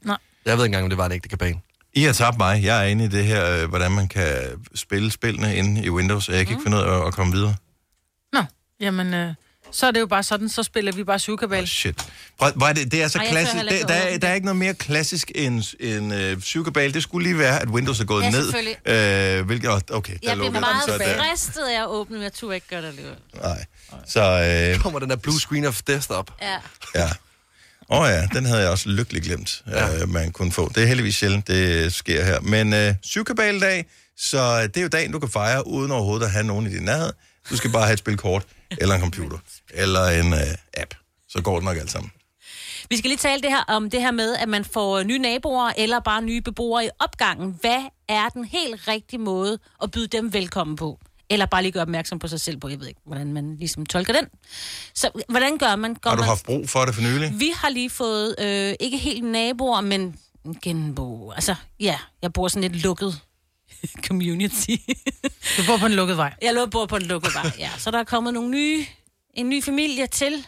Nej. Jeg ved ikke engang, om det var en ægte kabale. I har tabt mig. Jeg er inde i det her, øh, hvordan man kan spille spillene inde i Windows, og jeg kan ikke finde ud af at komme videre. Nå, jamen, øh, så er det jo bare sådan, så spiller vi bare syvkabale. Shit. Prøv, hvor er det, det er så Ej, klassisk. Der, ikke der, er, der er ikke noget mere klassisk end, end øh, psykobal. Det skulle lige være, at Windows er gået Ja, ned. Øh, hvilket, okay, der Jeg blev meget fristet af at åbne, men jeg turde ikke gøre det alligevel. nej. Så, øh, Kommer den der blue screen of death op? Ja. ja. Åh oh, ja, den havde jeg også lykkeligt glemt, ja. øh, man kunne få. Det er heldigvis sjældent, det sker her. Men øh, syvkabaldag, så det er jo dagen, du kan fejre, uden overhovedet at have nogen i din nærhed. Du skal bare have et spil kort, eller en computer, eller en øh, app. Så går det nok alt sammen. Vi skal lige tale det her om det her med, at man får nye naboer eller bare nye beboere i opgangen. Hvad er den helt rigtige måde at byde dem velkommen på? Eller bare lige gøre opmærksom på sig selv på, jeg ved ikke, hvordan man ligesom tolker den. Så hvordan gør man? Går Har du man... haft brug for det for nylig? Vi har lige fået, øh, ikke helt naboer, men genbo. Altså, ja, jeg bor sådan lidt lukket community. Du bor på en lukket vej. Jeg bor på en lukket vej, ja. Så der er kommet nogle nye, en ny familie til.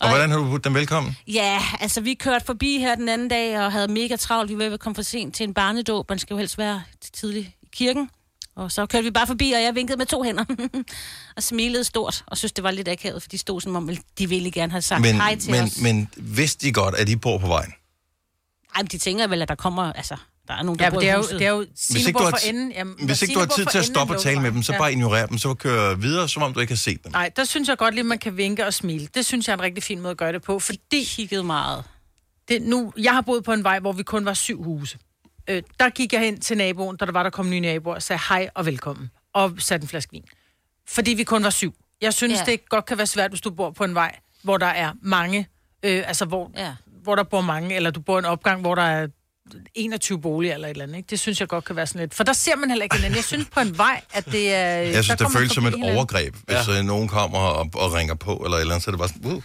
Og hvordan har du budt dem velkommen? Ja, altså vi kørte forbi her den anden dag og havde mega travlt. Vi var ved at komme for sent til en barnedåb. Man skal jo helst være tidligt i kirken. Og så kørte vi bare forbi, og jeg vinkede med to hænder. og smilede stort, og synes, det var lidt akavet, for de stod som om, de ville gerne have sagt Men, hej til men, os. men vidste de godt, at de bor på vejen? Ej, men de tænker vel, at der kommer, altså, der er nogen, der Ja, bor men det er i jo, det er jo Hvis ikke, du har, for enden. Jamen, hvis ikke du har tid til at stoppe og tale med dem, så luftvejen. bare ignorer dem, så køre videre, som om du ikke har set dem. Nej, der synes jeg godt lige, man kan vinke og smile. Det synes jeg er en rigtig fin måde at gøre det på, fordi... kiggede meget. Det, nu, jeg har boet på en vej, hvor vi kun var syv huse. Øh, der gik jeg hen til naboen, da der var, der kom nye naboer, og sagde hej og velkommen. Og satte en flaske vin. Fordi vi kun var syv. Jeg synes, Ja. ja. det godt kan være svært, hvis du bor på en vej, hvor der er mange, øh, altså hvor, ja. hvor der bor mange, eller du bor i en opgang, hvor der er 21 boliger eller et eller andet. Ikke? Det synes jeg godt kan være sådan lidt. For der ser man heller ikke hinanden. Jeg synes på en vej, at det er... Jeg der synes, det føles som et hinanden. overgreb, hvis ja. nogen kommer og, og ringer på, eller et eller andet, så er det bare sådan, uh,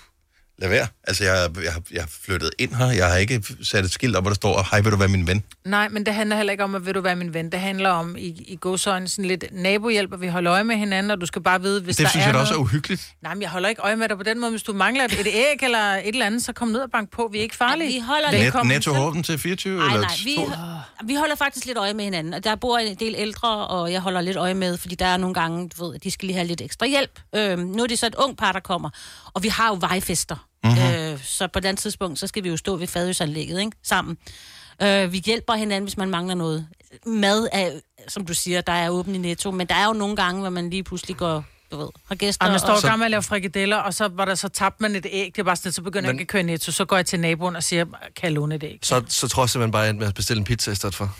lad være. Altså, jeg, jeg, jeg har flyttet ind her, jeg har ikke sat et skilt op, hvor der står, hej, vil du være min ven? Nej, men det handler heller ikke om, at vil du være min ven. Det handler om, i, i godsøjne, sådan lidt nabohjælp, og vi holder øje med hinanden, og du skal bare vide, hvis det der synes er jeg da noget... også er uhyggeligt. Nej, men jeg holder ikke øje med dig på den måde. Hvis du mangler et, æg eller et eller andet, så kom ned og bank på. Vi er ikke farlige. vi holder Net, Velkommen. netto åben til 24 Nej, eller nej, vi, vi holder faktisk lidt øje med hinanden, og der bor en del ældre, og jeg holder lidt øje med, fordi der er nogle gange, du ved, at de skal lige have lidt ekstra hjælp. Øhm, nu er det så et ung par, der kommer, og vi har jo vejfester, så på den tidspunkt, så skal vi jo stå ved fadøsanlægget, ikke, sammen. Øh, vi hjælper hinanden, hvis man mangler noget. Mad er, som du siger, der er åben i Netto, men der er jo nogle gange, hvor man lige pludselig går, du ved, har gæster. Og man står og, og gang med at lave frikadeller, og så var der så tabt man et æg. Det er bare sådan, så begynder Men- jeg ikke at køre netto. Så går jeg til naboen og siger, kan jeg låne et æg? Så, så tror jeg simpelthen bare, at jeg endte med at bestille en pizza i stedet for.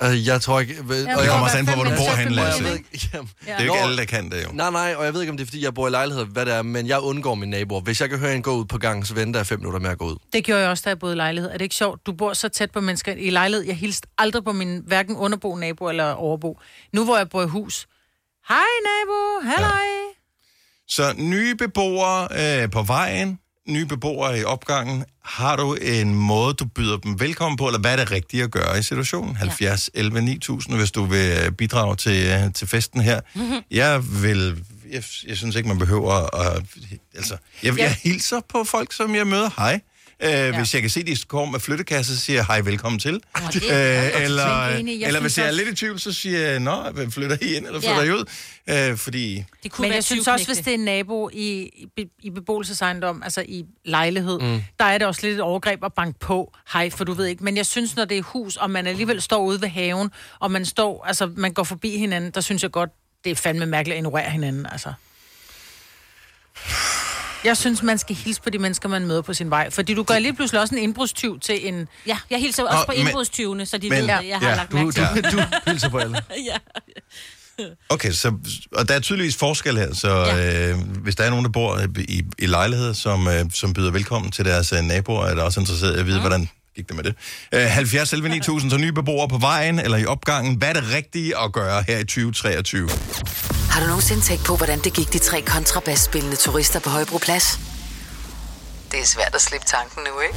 Altså, jeg tror ikke... og Det jeg- kommer også an på, hvor du bor henne, og jeg Lasse. ved Det er jo ikke alle, der kan det jo. Nej, nej, og jeg ved ikke, om det er, fordi jeg bor i lejlighed, hvad det er, men jeg undgår mine naboer. Hvis jeg kan høre en gå ud på gangen, så venter jeg fem minutter med at gå ud. Det gjorde jeg også, da jeg boede i lejlighed. Er det ikke sjovt? Du bor så tæt på mennesker i lejlighed. Jeg hilste aldrig på min hverken underbo, nabo eller overbo. Nu hvor jeg bor i hus. Hej nabo, halløj. Så nye beboere øh, på vejen, nye beboere i opgangen. Har du en måde, du byder dem velkommen på, eller hvad er det rigtige at gøre i situationen? 70 11 9000, hvis du vil øh, bidrage til, øh, til festen her. Mhm. Jeg vil... Jeg, jeg synes ikke, man behøver at... Altså, jeg, Ja. jeg hilser på folk, som jeg møder. Hej. Øh, ja. Hvis jeg kan se, de kommer med flyttekasse, så siger jeg hej, velkommen til. det er Øh, eller. Jeg eller hvis jeg er lidt i tvivl, så siger jeg, nå, flytter I ind, eller flytter Ja. I ud? Øh, fordi... Det kunne Men være jeg synes også, hvis det er en nabo i, i, i beboelsesejendom, altså i lejlighed, mm. der er det også lidt et overgreb at banke på. Hej, for du ved ikke. Men jeg synes, når det er hus, og man alligevel står ude ved haven, og man står, altså man går forbi hinanden, der synes jeg godt, det er fandme mærkeligt at ignorere hinanden, altså. Jeg synes, man skal hilse på de mennesker, man møder på sin vej. Fordi du gør lige pludselig også en indbrudstyv til en... Ja, jeg hilser også Nå, på men- indbrudstyvene, så de men- ved, at jeg har ja, lagt du- mærke til du- det. Du hilser på alle. ja. Okay, så, og der er tydeligvis forskel her, så ja. øh, hvis der er nogen, der bor i, i lejlighed, som, øh, som byder velkommen til deres øh, naboer, er der også interesseret i at vide, ja. hvordan gik det med det. Øh, 70 11 9000, så nye beboere på vejen eller i opgangen. Hvad er det rigtige at gøre her i 2023? Har du nogensinde tænkt på, hvordan det gik de tre kontrabasspillende turister på Højbroplads? Det er svært at slippe tanken nu, ikke?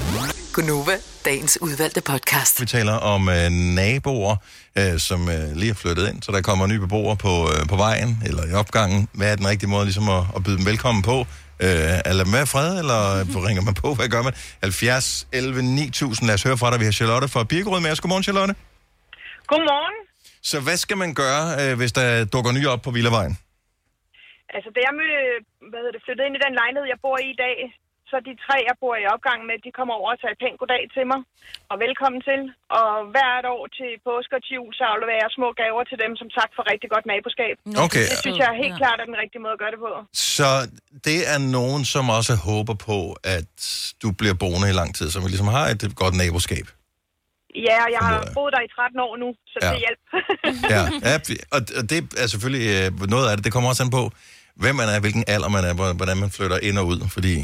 Gunova, dagens udvalgte podcast. Vi taler om øh, naboer, øh, som øh, lige er flyttet ind, så der kommer nye beboere på, øh, på vejen eller i opgangen. Hvad er den rigtige måde ligesom at, at byde dem velkommen på? Øh, er være i fred, eller ringer man på? Hvad gør man? 70 11 9000. Lad os høre fra dig. Vi har Charlotte fra Birkerød med os. Godmorgen, Charlotte. Godmorgen. Så hvad skal man gøre, øh, hvis der dukker nye op på Villavejen? Altså, da jeg mødte, hvad hedder det, flyttede ind i den lejlighed, jeg bor i i dag, så de tre, jeg bor i opgang med, de kommer over og tager et pænt goddag til mig, og velkommen til. Og hvert år til påske og til jul, så afleverer jeg små gaver til dem, som tak for rigtig godt naboskab. Okay. Det synes jeg helt klart er den rigtige måde at gøre det på. Så det er nogen, som også håber på, at du bliver boende i lang tid, som ligesom har et godt naboskab. Ja, og jeg har boet der i 13 år nu, så Ja. det hjælp. Ja, ja og, og det er selvfølgelig øh, noget af det. Det kommer også an på, hvem man er, hvilken alder man er, hvor- hvordan man flytter ind og ud. Fordi,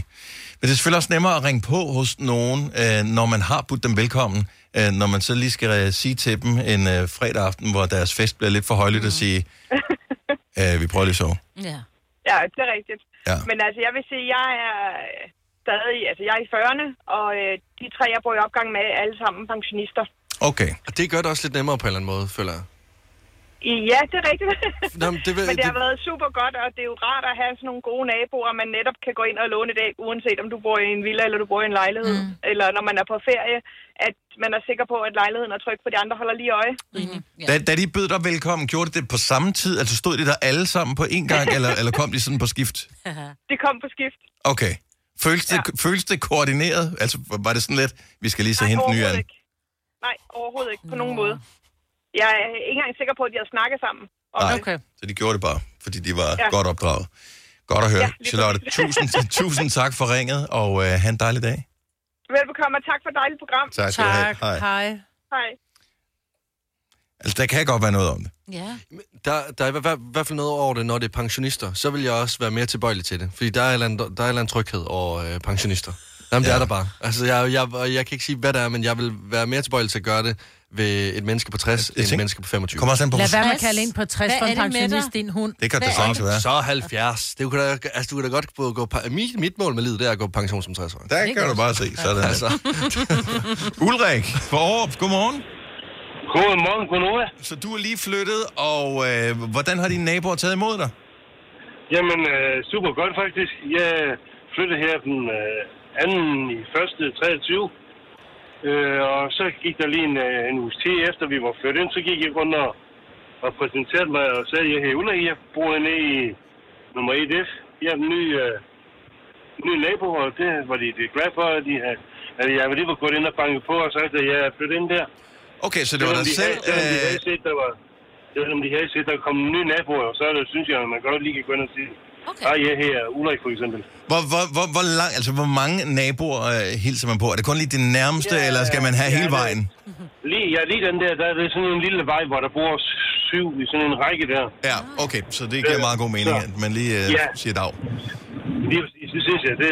men det er selvfølgelig også nemmere at ringe på hos nogen, øh, når man har budt dem velkommen, øh, når man så lige skal sige til dem en fredag aften, hvor deres fest bliver lidt for højligt at sige, øh, vi prøver lige så. Ja. Ja, det er rigtigt. Ja. Men altså, jeg vil sige, jeg er stadig, altså jeg er i 40'erne, og øh, de tre, jeg bor i opgang med, er alle sammen pensionister. Okay. Og det gør det også lidt nemmere på en eller anden måde, føler jeg. Ja, det er rigtigt. Nå, men det, vil- Men det har det- været super godt, og det er jo rart at have sådan nogle gode naboer, man netop kan gå ind og låne et æg, uanset om du bor i en villa eller du bor i en lejlighed. Mm. Eller når man er på ferie, at man er sikker på, at lejligheden er tryg, for de andre holder lige øje. Mm. Da, da de bød dig velkommen, gjorde de det på samme tid? Altså stod de der alle sammen på én gang, eller, eller kom de sådan på skift? De kom på skift. Okay. Føles det, ja. føles det koordineret? Altså, var det sådan lidt, vi skal lige så hente nye an? overhovedet ikke. Nej, overhovedet ikke på nogen måde. Jeg er ikke engang sikker på, at de har snakket sammen. Nej, det. okay. så de gjorde det bare, fordi de var ja. Godt opdraget. Godt at høre. Ja, Charlotte, tusind, tusind tak for ringet, og øh, have en dejlig dag. Velbekomme, og tak for et dejligt program. Tak skal du have. Hej. Hej. Hej. Altså, der kan godt være noget om det. Ja. Der, der er i hvert, fald noget over det, når det er pensionister. Så vil jeg også være mere tilbøjelig til det. Fordi der er en eller anden, der er en eller anden tryghed over øh, pensionister. Jamen, det Ja. er der bare. Altså, jeg, jeg, jeg kan ikke sige, hvad det er, men jeg vil være mere tilbøjelig til at gøre det ved et menneske på 60, end et menneske på 25. Kommer også an på, Lad være med at kalde ind på 60 for en det pensionist, din hund. Det kan det sagtens være. Så 70. Det kunne da, altså, du kan da godt gå, gå mit, mit mål med livet, det er at gå på pension som 60 år. Der kan du bare se. Sådan. Altså. Ulrik fra Aarup, godmorgen. Godmorgen, godnova. Så du er lige flyttet, og øh, hvordan har dine naboer taget imod dig? Jamen, øh, super godt faktisk. Jeg flyttede her den øh, anden i første 23. Øh, og så gik der lige en, øh, en uges tid efter, vi var flyttet ind, så gik jeg rundt og, og præsenterede mig og sagde, at jeg Ulrik, jeg bor inde i nummer 1F. Jeg er den nye, øh, nye nabo, og det var de, de glade for, at, de at jeg lige var gået ind og banket på og sagt, at jeg er flyttet ind der. Okay, så det var dig de selv... Havde, de øh, havde set, der var, selvom de havde set, der kom nye naboer, så er det, synes jeg, at man godt lige kan gå ind og sige, okay. ah, jeg her Ulrik for eksempel. Hvor, hvor, hvor, hvor, lang, altså, hvor mange naboer øh, hilser man på? Er det kun lige det nærmeste, ja, eller skal man have ja, hele det- vejen? Lige, ja, lige den der, der er det sådan en lille vej, hvor der bor syv i sådan en række der. Ja, okay, så det giver meget god mening, Så- at man lige øh, Ja. siger dag. Lige præcis, det synes jeg, det,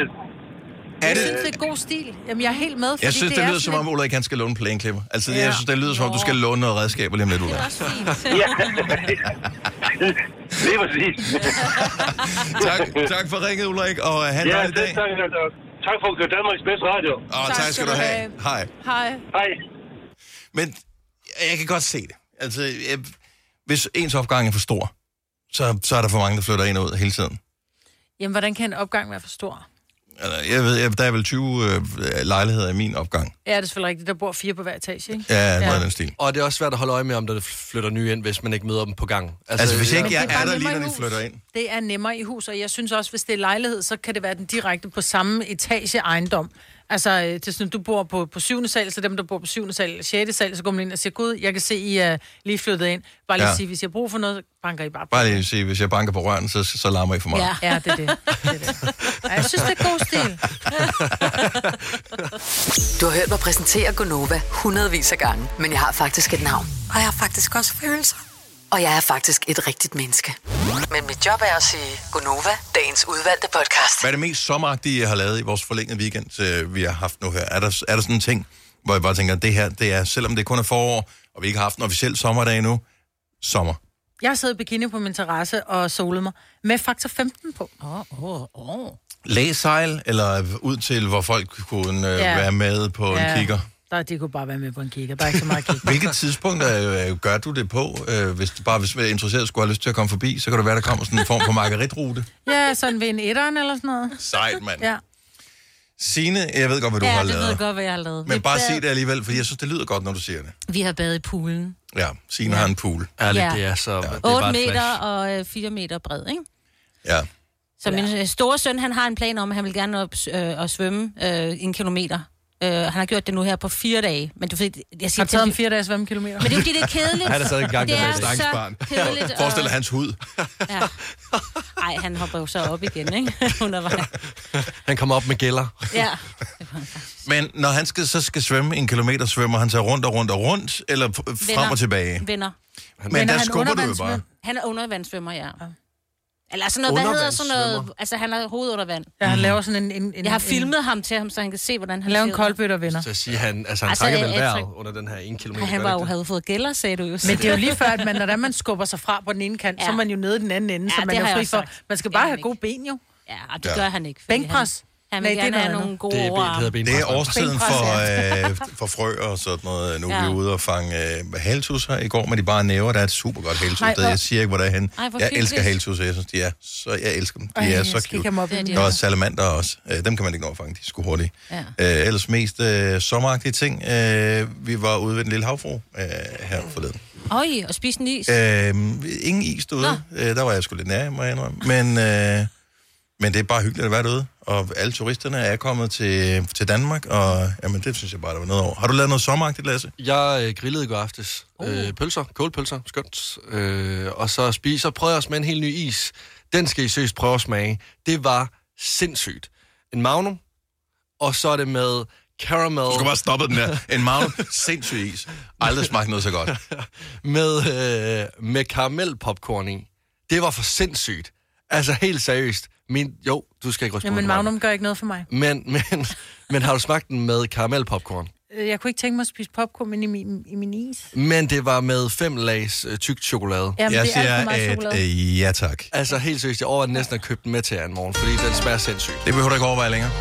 Er Jeg det, synes, det er god stil. Jamen, jeg er helt med, fordi jeg synes, det, det er lyder som om, Ulrik han skal låne plæneklipper. Altså, Ja. jeg synes, det lyder som om, du skal låne noget redskaber lige om lidt, Ulrik. ja. det er præcis. tak, tak for ringet, Ulrik, og øh, have en ja, dejlig det, dag. tak, tak, tak for at køre Danmarks bedste radio. Og tak skal du have. Hej. Hej. Hej. Men jeg kan godt se det. Altså, jeg, hvis ens opgang er for stor, så, så er der for mange, der flytter ind og ud hele tiden. Jamen, hvordan kan en opgang være for stor? Eller, Jeg ved, jeg, der er vel 20 øh, lejligheder i min opgang. Ja, det er selvfølgelig rigtigt. Der bor fire på hver etage, ikke? Ja, noget den stil. Og det er også svært at holde øje med, om der flytter nye ind, hvis man ikke møder dem på gang. Altså, hvis ikke jeg er bare der lige, når de flytter ind. Det er nemmere i hus, og jeg synes også, hvis det er lejlighed, så kan det være den direkte på samme etage ejendom. Altså, øh, det er sådan, du bor på, på syvende sal, så dem, der bor på syvende sal, sjette sal, så går man ind og siger, gud, jeg kan se, I er lige flyttet ind. Bare lige ja. sige, hvis jeg har brug for noget, banker I bare på. Bare lige sige, hvis jeg banker på røren, så, så larmer I for meget. Ja, ja det er det. det, er det. Ja, jeg synes, det er god stil. Du har hørt mig præsentere Gonova hundredvis af gange, men jeg har faktisk et navn. Og jeg har faktisk også følelser. Og jeg er faktisk et rigtigt menneske. Men mit job er at sige Gonova, dagens udvalgte podcast. Hvad er det mest sommeragtige, jeg har lavet i vores forlængede weekend, øh, vi har haft nu her? Er der, er der sådan en ting, hvor jeg bare tænker, at det her, det er, selvom det kun er forår, og vi ikke har haft en officiel sommerdag endnu, sommer. Jeg har siddet i bikini på min terrasse og solet mig med faktor 15 på. Åh, åh, åh. Læsejl, eller ud til, hvor folk kunne øh, Ja. være med på en kigger? Der, de kunne bare være med på en kigger. Der er ikke så meget kigger. Hvilket tidspunkt øh, gør du det på? Øh, hvis du bare hvis du er interesseret skulle have lyst til at komme forbi, så kan det være, der kommer sådan en form for margaritrute. Ja, sådan ved en etteren eller sådan noget. Sejt, mand. Ja. Signe, jeg ved godt, hvad du ja, har det ved lavet. jeg godt, hvad jeg har lavet. Men Vi bare bad- sig det alligevel, for jeg synes, det lyder godt, når du siger det. Vi har badet i poolen. Ja, Signe ja. har en pool. Ærligt, Ja. det er så... det er 8 bare et meter flash. og øh, 4 meter bred, ikke? Ja. Så min øh, store søn, han har en plan om, at han vil gerne op øh, og svømme øh, en kilometer. Øh, han har gjort det nu her på fire dage. Men du ved, jeg siger Har taget til en fire dages svømmekilometer. Men det er jo fordi, det er kedeligt. Han er stadig i gang det med er det. så Stakkels barn. kedeligt. Forestil dig og- hans hud. Ja. Ej, han hopper jo så op igen, ikke? Undervejs. Han kommer op med gælder. Ja. Men når han skal, så skal svømme en kilometer, svømmer han sig rundt og rundt og rundt, eller frem Venner. og tilbage? Venner. Men der skubber du jo bare. Han er undervandssvømmer, ja. Eller sådan noget, hvad hedder sådan noget? Altså, han har hovedet under vand. Ja, han laver sådan en... en, en Jeg har en- filmet ham til ham, så han kan se, hvordan han laver en koldbøtte og venner. Så at sige, han, altså, han Altså, trækker vel vejret træk- under den her 1 km. Han var jo, havde fået gælder, sagde du jo. Men det er jo lige før, at man, når man skubber sig fra på den ene kant, ja. så er man jo nede i den anden ende, Ja, så man er fri for. Man skal bare have gode ben jo. Ja, det gør han ikke. fordi Bænkpres. Han Nej, det er nogle gode Det er det Det er årstiden for, øh, for frø og sådan noget. Nu er Ja. vi ude og fange øh, haltus her i går, men de bare næver, der er et super godt haltus. Ej, sted. hvor- Jeg siger ikke, hvor det er henne. Ej, Jeg elsker haltus, jeg synes, de er så, jeg elsker dem. De Ej, er så cute. dem er Der er salamander også. Øh, dem kan man ikke nå at fange, de er sgu hurtige. Ja. Øh, ellers mest øh, sommeragtige ting. Øh, vi var ude ved en lille havfru øh, her forleden. Øj, og spise en is. Øh, ingen is derude. Øh, der var jeg sgu lidt nær, må jeg indrømme. Men, øh, men det er bare hyggeligt at være derude. Og alle turisterne er kommet til, til Danmark, og jamen, det synes jeg bare, der var noget over. Har du lavet noget sommeragtigt, Lasse? Jeg øh, grillede i går aftes. Uh. Øh, pølser, kålpølser, skønt. Øh, og så spise, så prøvede jeg også med en helt ny is. Den skal I søst prøve at smage. Det var sindssygt. En magnum, og så er det med caramel. Du skal bare stoppe den der. En magnum, sindssyg is. Aldrig smagt noget så godt. med, øh, med karamelpopcorn i. Det var for sindssygt. Altså helt seriøst. Min, jo, du skal ikke ryste på Jamen, Magnum gør ikke noget for mig. Men, men, men har du smagt den med karamelpopcorn? Øh, Jeg kunne ikke tænke mig at spise popcorn i min, i min is. Men det var med fem lags øh, tykt chokolade. Jamen, Jeg det er alt siger for meget et chokolade. øh, ja tak. Altså helt seriøst, jeg overvejede næsten at købe den med til jer en morgen, fordi den smager sindssygt. Det behøver du ikke overveje længere.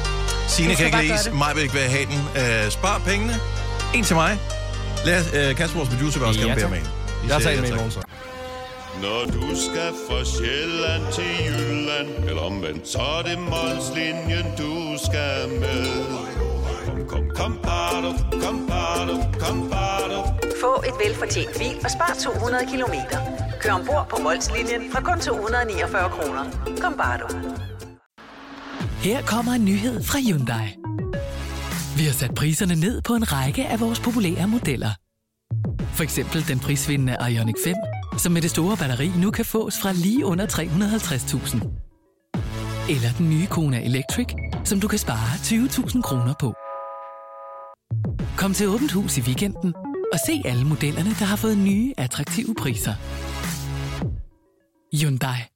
Signe kan skal ikke bare lide, gøre det. mig vil ikke være have den. Øh, spar pengene. En til mig. Lad øh, Kasper, vores producer, vil også Ja, gerne bede tak. om en. Jeg siger tager en med i tak. morgen så. Når du skal fra Sjælland til Jylland Eller omvendt, så er det Molslinjen, du skal med Kom, kom, kom, bado, kom, bado, kom, bado. Få et velfortjent bil og spar 200 kilometer. Kør ombord på Molslinjen fra kun 249 kroner. Kom bare du. Her kommer en nyhed fra Hyundai. Vi har sat priserne ned på en række af vores populære modeller. For eksempel den prisvindende Ioniq 5, som med det store batteri nu kan fås fra lige under 350.000. Eller den nye Kona Electric, som du kan spare 20.000 kroner på. Kom til Åbent Hus i weekenden og se alle modellerne, der har fået nye, attraktive priser. Hyundai.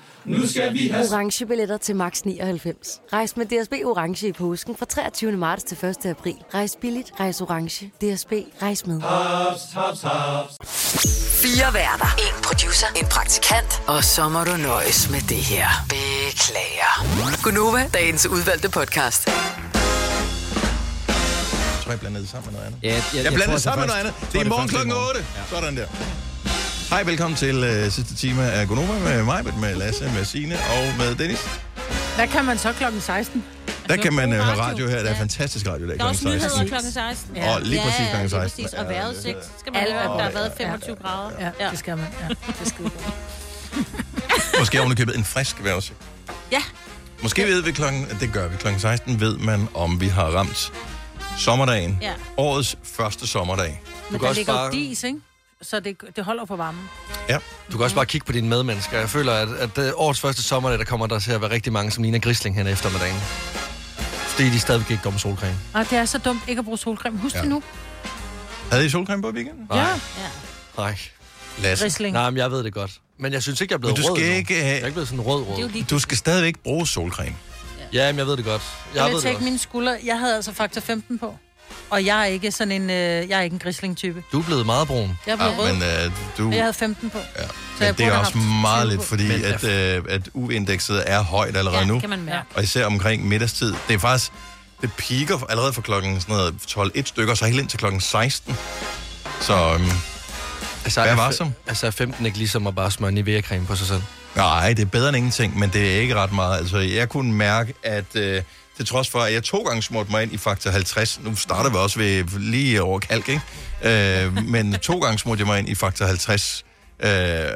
Nu skal vi have... Orange billetter til max 99. Rejs med DSB Orange i påsken fra 23. marts til 1. april. Rejs billigt, rejs orange. DSB, rejs med. Haps, haps, haps. Fire værter. En producer. En praktikant. Og så må du nøjes med det her. Beklager. Gunova, dagens udvalgte podcast. Jeg tror, jeg blander det sammen med noget andet. Ja, jeg, Jeg, jeg det sammen med noget andet. Det er i morgen klokken 8. Sådan der. Hej, velkommen til uh, sidste time af Gonova med mig, med Lasse, med Signe og med Dennis. Hvad kan man så klokken 16? Der kan man uh, høre radio her. Der er fantastisk radio der Der er også klokken 16. nyheder klokken 16. Og lige præcis klokken 16. Ja, lige præcis. Og vejrudsigt. Skal man Alt høre, er der har været 25 grader. Ja, det skal man. Ja, det er skide godt. Måske ovenikøbet en frisk vejrudsigt. Ja. Måske ved vi klokken, det gør vi klokken 16, ved man, om vi har ramt sommerdagen. Ja. Årets første sommerdag. Men der ligger jo dis, ikke? Så det, det holder på varmen. Ja. Du kan også bare kigge på dine medmennesker. Jeg føler, at, at øh, årets første sommerdag, der kommer der til at være rigtig mange, som ligner grisling hen eftermiddagen. Fordi de stadigvæk ikke går med solcreme. Og det er så dumt ikke at bruge solcreme. Husk Ja. det nu. Havde I solcreme på i weekenden? Ja. Nej. Lasse. Risling. Nej, men jeg ved det godt. Men jeg synes ikke, jeg er blevet Men du rød skal endnu. ikke have- Jeg er ikke blevet sådan rød rød. Du skal stadigvæk bruge solcreme. Ja, men jeg ved det godt. Jeg, Jeg ved det også. mine skuldre. Jeg havde altså faktor 15 på. Og jeg er ikke sådan en, øh, jeg er ikke en grisling-type. Du er blevet meget brun. Jeg er blevet rød. Men uh, du... Jeg havde 15 på. Ja. jeg Men det er også meget 20 lidt, fordi Men- at, øh, at U-indekset er højt allerede Ja, nu. kan man mærke. Og især omkring middagstid. Det er faktisk, det piker allerede fra klokken sådan noget 12-1 stykker, så helt ind til klokken 16. Så øhm, Altså, Hvad er var fe- som? Altså er 15 ikke ligesom at bare smøre Nivea-creme på sig selv? nej, det er bedre end ingenting, men det er ikke ret meget. Altså, jeg kunne mærke, at øh, til trods for, at jeg to gange smurte mig ind i faktor 50, nu starter vi også ved lige over kalk, ikke? Øh, men to gange smurte jeg mig ind i faktor 50, øh,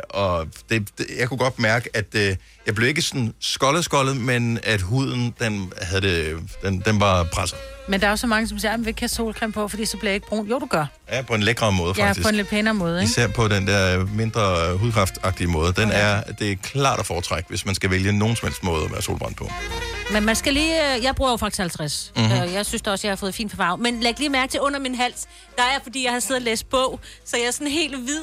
og det, det, jeg kunne godt mærke, at øh, jeg blev ikke sådan skoldet, skoldet, men at huden, den, havde det, den, den var presset. Men der er jo så mange, som siger, at vi ikke have solcreme på, fordi så bliver jeg ikke brun. Jo, du gør. Ja, på en lækre måde, Ja, faktisk. på en lidt pænere måde, ikke? Især på den der mindre øh, hudkraftagtige måde. Den er, det er klart at foretrække, hvis man skal vælge nogen som helst måde at være solbrændt på. Men man skal lige... øh, Jeg bruger jo faktisk 50. Mhm. Mm-hmm. Jeg synes da også, jeg har fået fin farve. Men læg lige mærke til under min hals. Der er, fordi jeg har siddet og læst bog, så jeg er sådan helt hvid.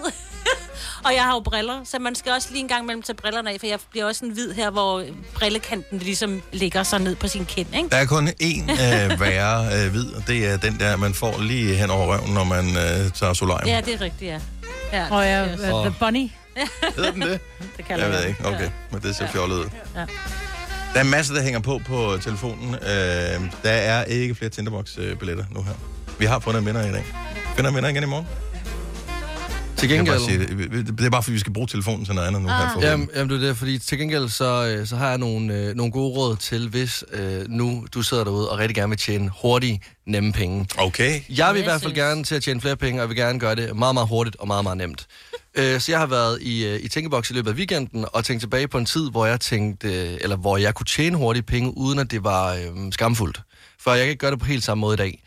og jeg har jo briller, så man skal også lige en gang mellem tage brillerne af, for jeg bliver også sådan hvid her, hvor brillekanten ligesom ligger så ned på sin kind, ikke? Der er kun én øh, værre øh, hvid, og det er den der, man får lige hen over røven, når man øh, tager solarium. Ja, det er rigtigt, ja. ja Og ja, er uh, også- The Bunny. Hedder den det? det kalder Jeg ved jeg ikke, okay. Men det ser fjollet ud. Ja. Der er masser, der hænger på på telefonen. Øh, der er ikke flere Tinderbox-billetter nu her. Vi har fundet en vinder i dag. Finder en vinder igen i morgen? Til Jeg kan bare gengæld... sige det. Det er bare, fordi vi skal bruge telefonen til noget andet nu her. For Jamen, jamen, det er det, fordi til gengæld så, øh, så har jeg nogle, øh, nogle gode råd til, hvis øh, nu du sidder derude og rigtig gerne vil tjene hurtige, nemme penge. Okay. Jeg vil i hvert fald gerne til at tjene flere penge, og vil gerne gøre det meget, meget hurtigt og meget, meget nemt. Øh, så jeg har været i, øh, i Tænkeboks i løbet af weekenden og tænkt tilbage på en tid, hvor jeg tænkte, øh, eller hvor jeg kunne tjene hurtige penge, uden at det var øh, skamfuldt. For jeg kan ikke gøre det på helt samme måde i dag.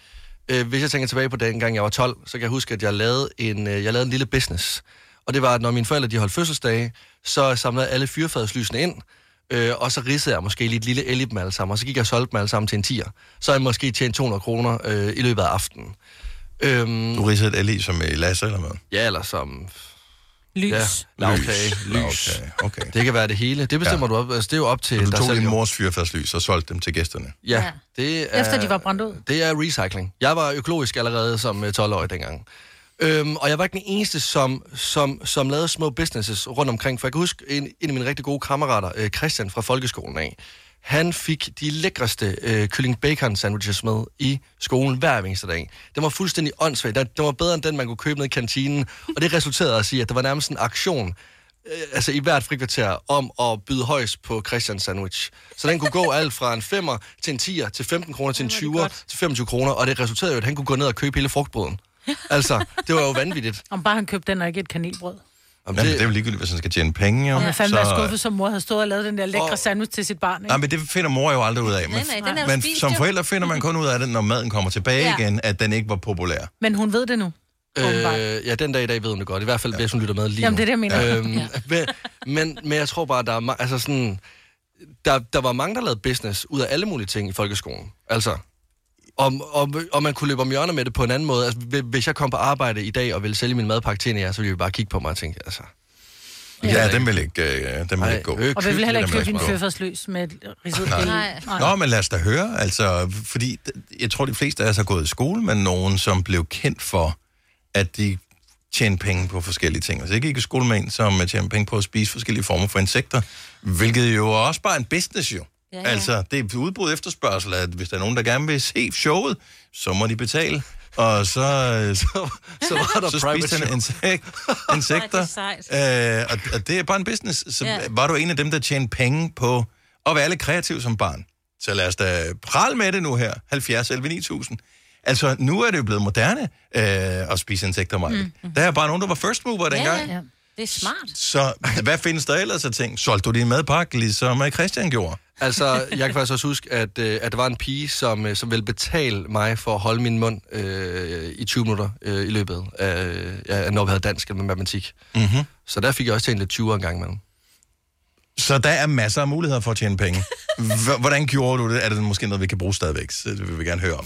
Øh, hvis jeg tænker tilbage på den gang, jeg var 12, så kan jeg huske, at jeg lavede en, øh, jeg lavede en lille business. Og det var, at når mine forældre de holdt fødselsdage, så samlede jeg alle fyrfadslysene ind, øh, og så ridsede jeg måske lige et lille el i dem alle sammen, og så gik jeg og solgte dem alle sammen til en tier. Så jeg måske tjent 200 kroner øh, i løbet af aftenen. Øhm, Du ridser et LI som i Lasse, eller hvad? Ja, eller som... Lys. Ja, lavkage, lys. Lavkage, okay. Det kan være det hele. Det bestemmer ja. du op. Altså, det er jo op til Så du dig tog selv. din mors fyrfærdslys og solgte dem til gæsterne. Ja, det er... Efter de var brændt ud. Det er recycling. Jeg var økologisk allerede som øh, 12-årig dengang. Øhm, og jeg var ikke den eneste, som, som, som lavede små businesses rundt omkring. For jeg kan huske en, en af mine rigtig gode kammerater, øh, Christian fra folkeskolen af. Han fik de lækreste øh, kylling bacon sandwiches med i skolen hver eneste dag. Den var fuldstændig åndssvagt. Den den var bedre end den, man kunne købe ned i kantinen. Og det resulterede også i, at der var nærmest en aktion øh, altså i hvert frikvarter om at byde højst på Christian sandwich. Så den kunne gå alt fra en 5'er til en 10'er til 15 kroner til en 20'er til 25 kroner, og det resulterede jo, at han kunne gå ned og købe hele frugtbrøden. Altså, det var jo vanvittigt. Om bare han købte den og ikke et kanelbrød. Jamen, det... det er jo ligegyldigt, hvis han skal tjene penge. Jo. Og man fandme så... skuffet, som mor havde stået og lavet den der lækre Og- sandwich til sit barn. Ikke? Nej, men det finder mor jo aldrig ud af. Men, Nej, nej, den er men spist, som jo. forældre finder man kun ud af det, når maden kommer tilbage Ja. ja. igen, at den ikke var populær. Men hun ved det nu. Øh, ja, den dag i dag ved hun det godt. I hvert fald, ja. hvis hun lytter med lige Jamen, nu. det er det, jeg mener. Øhm, Ja. men, men, men jeg tror bare, der er, altså sådan, der, der var mange, der lavede business ud af alle mulige ting i folkeskolen. Altså, og, og, og man kunne løbe om hjørner med det på en anden måde. Altså, hvi- hvis jeg kom på arbejde i dag og ville sælge min madpakke til en af jer, så ville vi bare kigge på mig og tænke, altså... Ja, ja den vil ikke, øh, den vil ikke gå. Og vi vil heller ikke købe din Nej. fyrfadsløs med et ridset Nej. Nej. Nå, men lad os da høre, altså, fordi jeg tror, de fleste af os har gået i skole med nogen, som blev kendt for, at de tjente penge på forskellige ting. Altså, jeg gik i skole med en, som tjente penge på at spise forskellige former for insekter, hvilket jo også bare er en business jo. Ja, Ja. Altså, det er udbrud efterspørgsel, at hvis der er nogen, der gerne vil se showet, så må de betale. Og så, så, så var der så spiste han insek, insekter. Ej, det er øh, og, og det er bare en business. Så Ja. var du en af dem, der tjente penge på at være lidt kreativ som barn. Så lad os da prale med det nu her. 70 11 9000. Altså, nu er det jo blevet moderne øh, at spise insekter, Maja. Mm. Mm. Der er bare nogen, der var first mover dengang. Ja, ja. Det er smart. Så hvad findes der ellers af ting? Solgte du din madpakke, ligesom øh, Christian gjorde? Altså, jeg kan faktisk også huske, at, øh, at der var en pige, som, øh, som ville betale mig for at holde min mund øh, i 20 minutter øh, i løbet af, ja, når vi havde dansk eller matematik. Mm-hmm. Så der fik jeg også tjent lidt 20 en gang imellem. Så der er masser af muligheder for at tjene penge. H- Hvordan gjorde du det? Er det måske noget, vi kan bruge stadigvæk? Så det vil vi gerne høre om.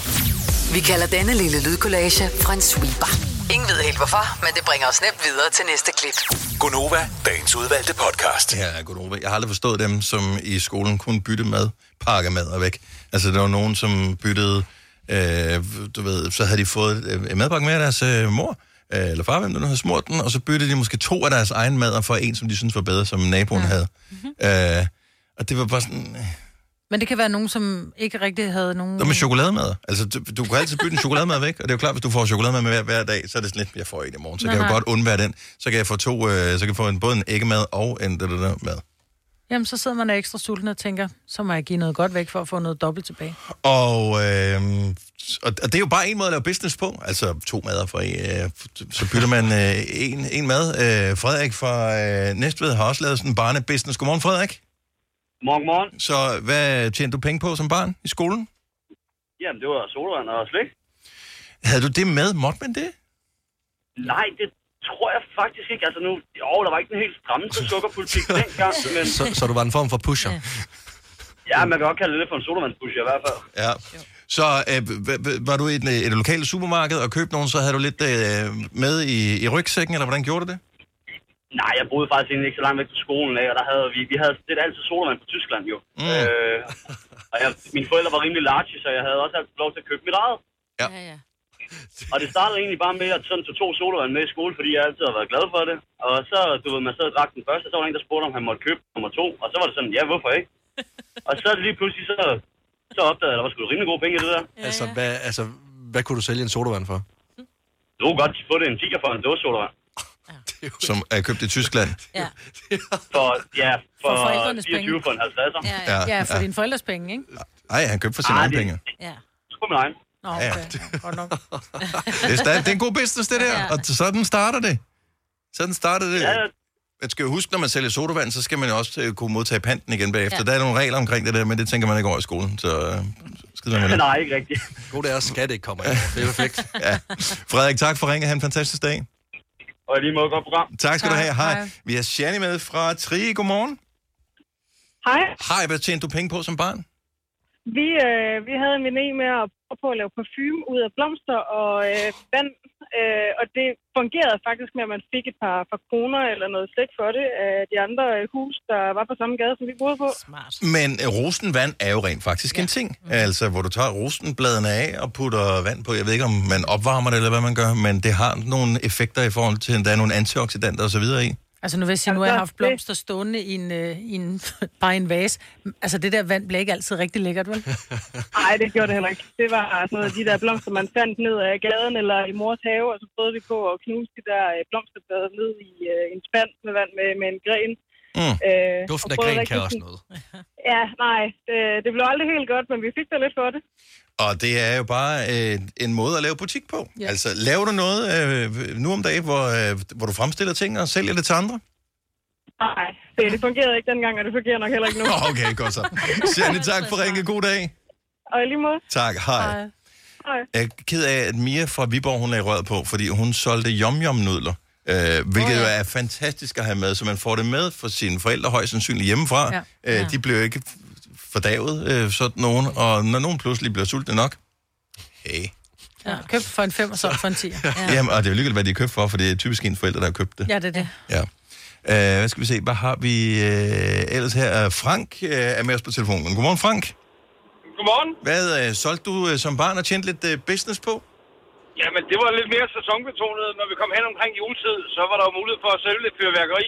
Vi kalder denne lille lydkollage en sweeper. Ingen ved helt hvorfor, men det bringer os nemt videre til næste klip. Gonova, dagens udvalgte podcast. Ja, Gonova. Jeg har aldrig forstået dem, som i skolen kunne bytte mad, pakke mad og væk. Altså, der var nogen, som byttede, øh, du ved, så havde de fået øh, en madpakke med af deres øh, mor, øh, eller far, hvem der nu havde smurt den, og så byttede de måske to af deres egen mad for en, som de synes var bedre, som naboen havde. Øh, og det var bare sådan... øh, Men det kan være nogen, som ikke rigtig havde nogen... Noget med chokolademad. Altså, du, du kan altid bytte en chokolademad væk, og det er jo klart, hvis du får chokolademad med hver, hver dag, så er det sådan lidt, jeg får en i morgen, så Nej, kan jeg jo godt undvære den. Så kan jeg få to, øh, så kan jeg få en, både en æggemad og en da, da, da, mad. Jamen, så sidder man ekstra sulten og tænker, så må jeg give noget godt væk for at få noget dobbelt tilbage. Og, øh, og det er jo bare en måde at lave business på. Altså to mader for en, øh, så bytter man øh, en, en mad. Øh, Frederik fra øh, Næstved har også lavet sådan en barnebusiness. Godmorgen, Frederik. Morgen, morgen. Så hvad tjente du penge på som barn i skolen? Jamen, det var sodavand og slik. Havde du det med? Måtte man det? Nej, det tror jeg faktisk ikke. Altså nu, jo, der var ikke en helt stramme til sukkerpolitik dengang, men Så, så du var en form for pusher? ja, man kan godt kalde det for en sodavandspusher i hvert fald. Ja. Så øh, var du i et, øh, et lokalt supermarked og købte nogen, så havde du lidt øh, med i, i rygsækken, eller hvordan gjorde du det? Nej, jeg boede faktisk egentlig ikke så langt væk fra skolen af, og der havde vi, vi havde lidt altid sodavand på Tyskland jo. Mm. Øh, og jeg, mine forældre var rimelig large, så jeg havde også altid lov til at købe mit eget. Ja. Og det startede egentlig bare med, at sådan tog to sodavand med i skole, fordi jeg altid har været glad for det. Og så, du ved, man sad og drak den første, så var der en, der spurgte, om han måtte købe nummer to. Og så var det sådan, ja, hvorfor ikke? og så lige pludselig, så, så opdagede jeg, at der var sgu rimelig gode penge i det der. Altså, hvad, altså, hvad kunne du sælge en sodavand for? Du kunne godt få det en tiger for en dåse sodavand. Som er købt i Tyskland? Ja. For, ja, for, For forældrenes 24 penge. for en 50'er. Ja, ja. ja for ja. dine forældres penge, ikke? Nej, han købte for sine egne penge. Ja. Sgu min egen. Nå, Ja. okay. Ja, godt nok. Det er, stadig, det er en god business, det der. Og sådan starter det. Sådan starter det. Ja. Man skal jo huske, når man sælger sodavand, så skal man jo også øh, kunne modtage panten igen bagefter. Ja. Der er nogle regler omkring det der, men det tænker man ikke over i skolen. Så øh, skid med det. Nej, ikke rigtigt. God det er, at skat ikke kommer ind. Det er perfekt. ja. Frederik, tak for ringet. Ha' en fantastisk dag. Og lige måde godt program. Tak skal du have. Hej. Vi har Shani med fra Tri. Godmorgen. Hej. Hej, hvad tjente du penge på som barn? Vi, øh, vi havde en idé med at prøve på at lave parfume ud af blomster og øh, vand, øh, og det fungerede faktisk med, at man fik et par, par kroner eller noget slik for det af de andre øh, hus, der var på samme gade, som vi boede på. Smart. Men øh, rosenvand er jo rent faktisk ja. en ting. Altså, hvor du tager rosenbladene af og putter vand på. Jeg ved ikke, om man opvarmer det, eller hvad man gør, men det har nogle effekter i forhold til, at der er nogle antioxidanter og så videre i. Altså nu vil jeg sige, nu har jeg haft blomster stående i en, øh, i en, bare i en vase. Altså det der vand bliver ikke altid rigtig lækkert, vel? Nej, det gjorde det heller ikke. Det var sådan noget, de der blomster, man fandt ned af gaden eller i mors have, og så prøvede vi på at knuse de der øh, blomsterblade ned i øh, en spand med vand med, med en gren. Mm. Øh, Duften og af gren kan også noget. Ja, nej, det, det blev aldrig helt godt, men vi fik da lidt for det. Og det er jo bare øh, en måde at lave butik på. Ja. Altså, laver du noget øh, nu om dagen, hvor, øh, hvor du fremstiller ting og sælger det til andre? Nej, det, det fungerede ikke dengang, og det fungerer nok heller ikke nu. Okay, godt så. Sjældent tak for ringe. God dag. Og lige måde. Tak, hej. Hej. Jeg er ked af, at Mia fra Viborg, hun er røret på, fordi hun solgte yum-yum-nudler. Øh, hvilket oh, ja. jo er fantastisk at have med, så man får det med for sine forældre højst sandsynligt hjemmefra. Ja. Ja. Øh, de bliver jo ikke fordavet, øh, sådan nogen, og når nogen pludselig bliver sultne nok, hey. Ja, købt for en fem og solgt for en 10. Ja. Jamen, og det er jo ligegyldigt, hvad de er købt for, for det er typisk en forældre, der har købt det. Ja, det er det. Ja. Øh, hvad skal vi se, hvad har vi øh, ellers her? Frank øh, er med os på telefonen. Godmorgen, Frank. Godmorgen. Hvad øh, solgte du øh, som barn og tjente lidt øh, business på? Jamen, det var lidt mere sæsonbetonet. Når vi kom hen omkring juletid, så var der jo mulighed for at sælge lidt fyrværkeri.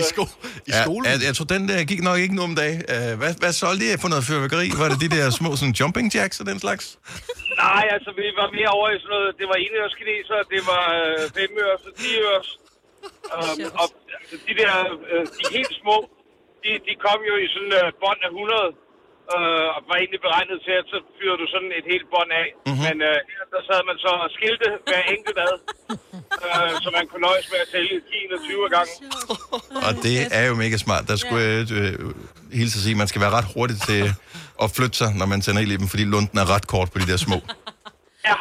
I, sko I skolen? Ja, jeg, jeg tror, den der gik nok ikke nu om dagen. Uh, hvad, hvad solgte I for noget fyrværkeri? Var det de der små sådan, jumping jacks og den slags? Nej, altså, vi var mere over i sådan noget... Det var enørs kineser, det var øh, femørs og tiørs. Um, og altså, de der, øh, de helt små, de, de kom jo i sådan øh, bånd af 100. Øh, og var egentlig beregnet til, at så fyrede du sådan et helt bånd af. Mm-hmm. Men øh, her, der sad man så og skilte hver enkelt ad. øh, så man kunne nøjes med at sælge 10 eller 20 gange. Og det er jo mega smart. Der skulle jeg øh, hilse at sige, at man skal være ret hurtig til at flytte sig, når man tænder ild i dem, fordi lunden er ret kort på de der små. Ja,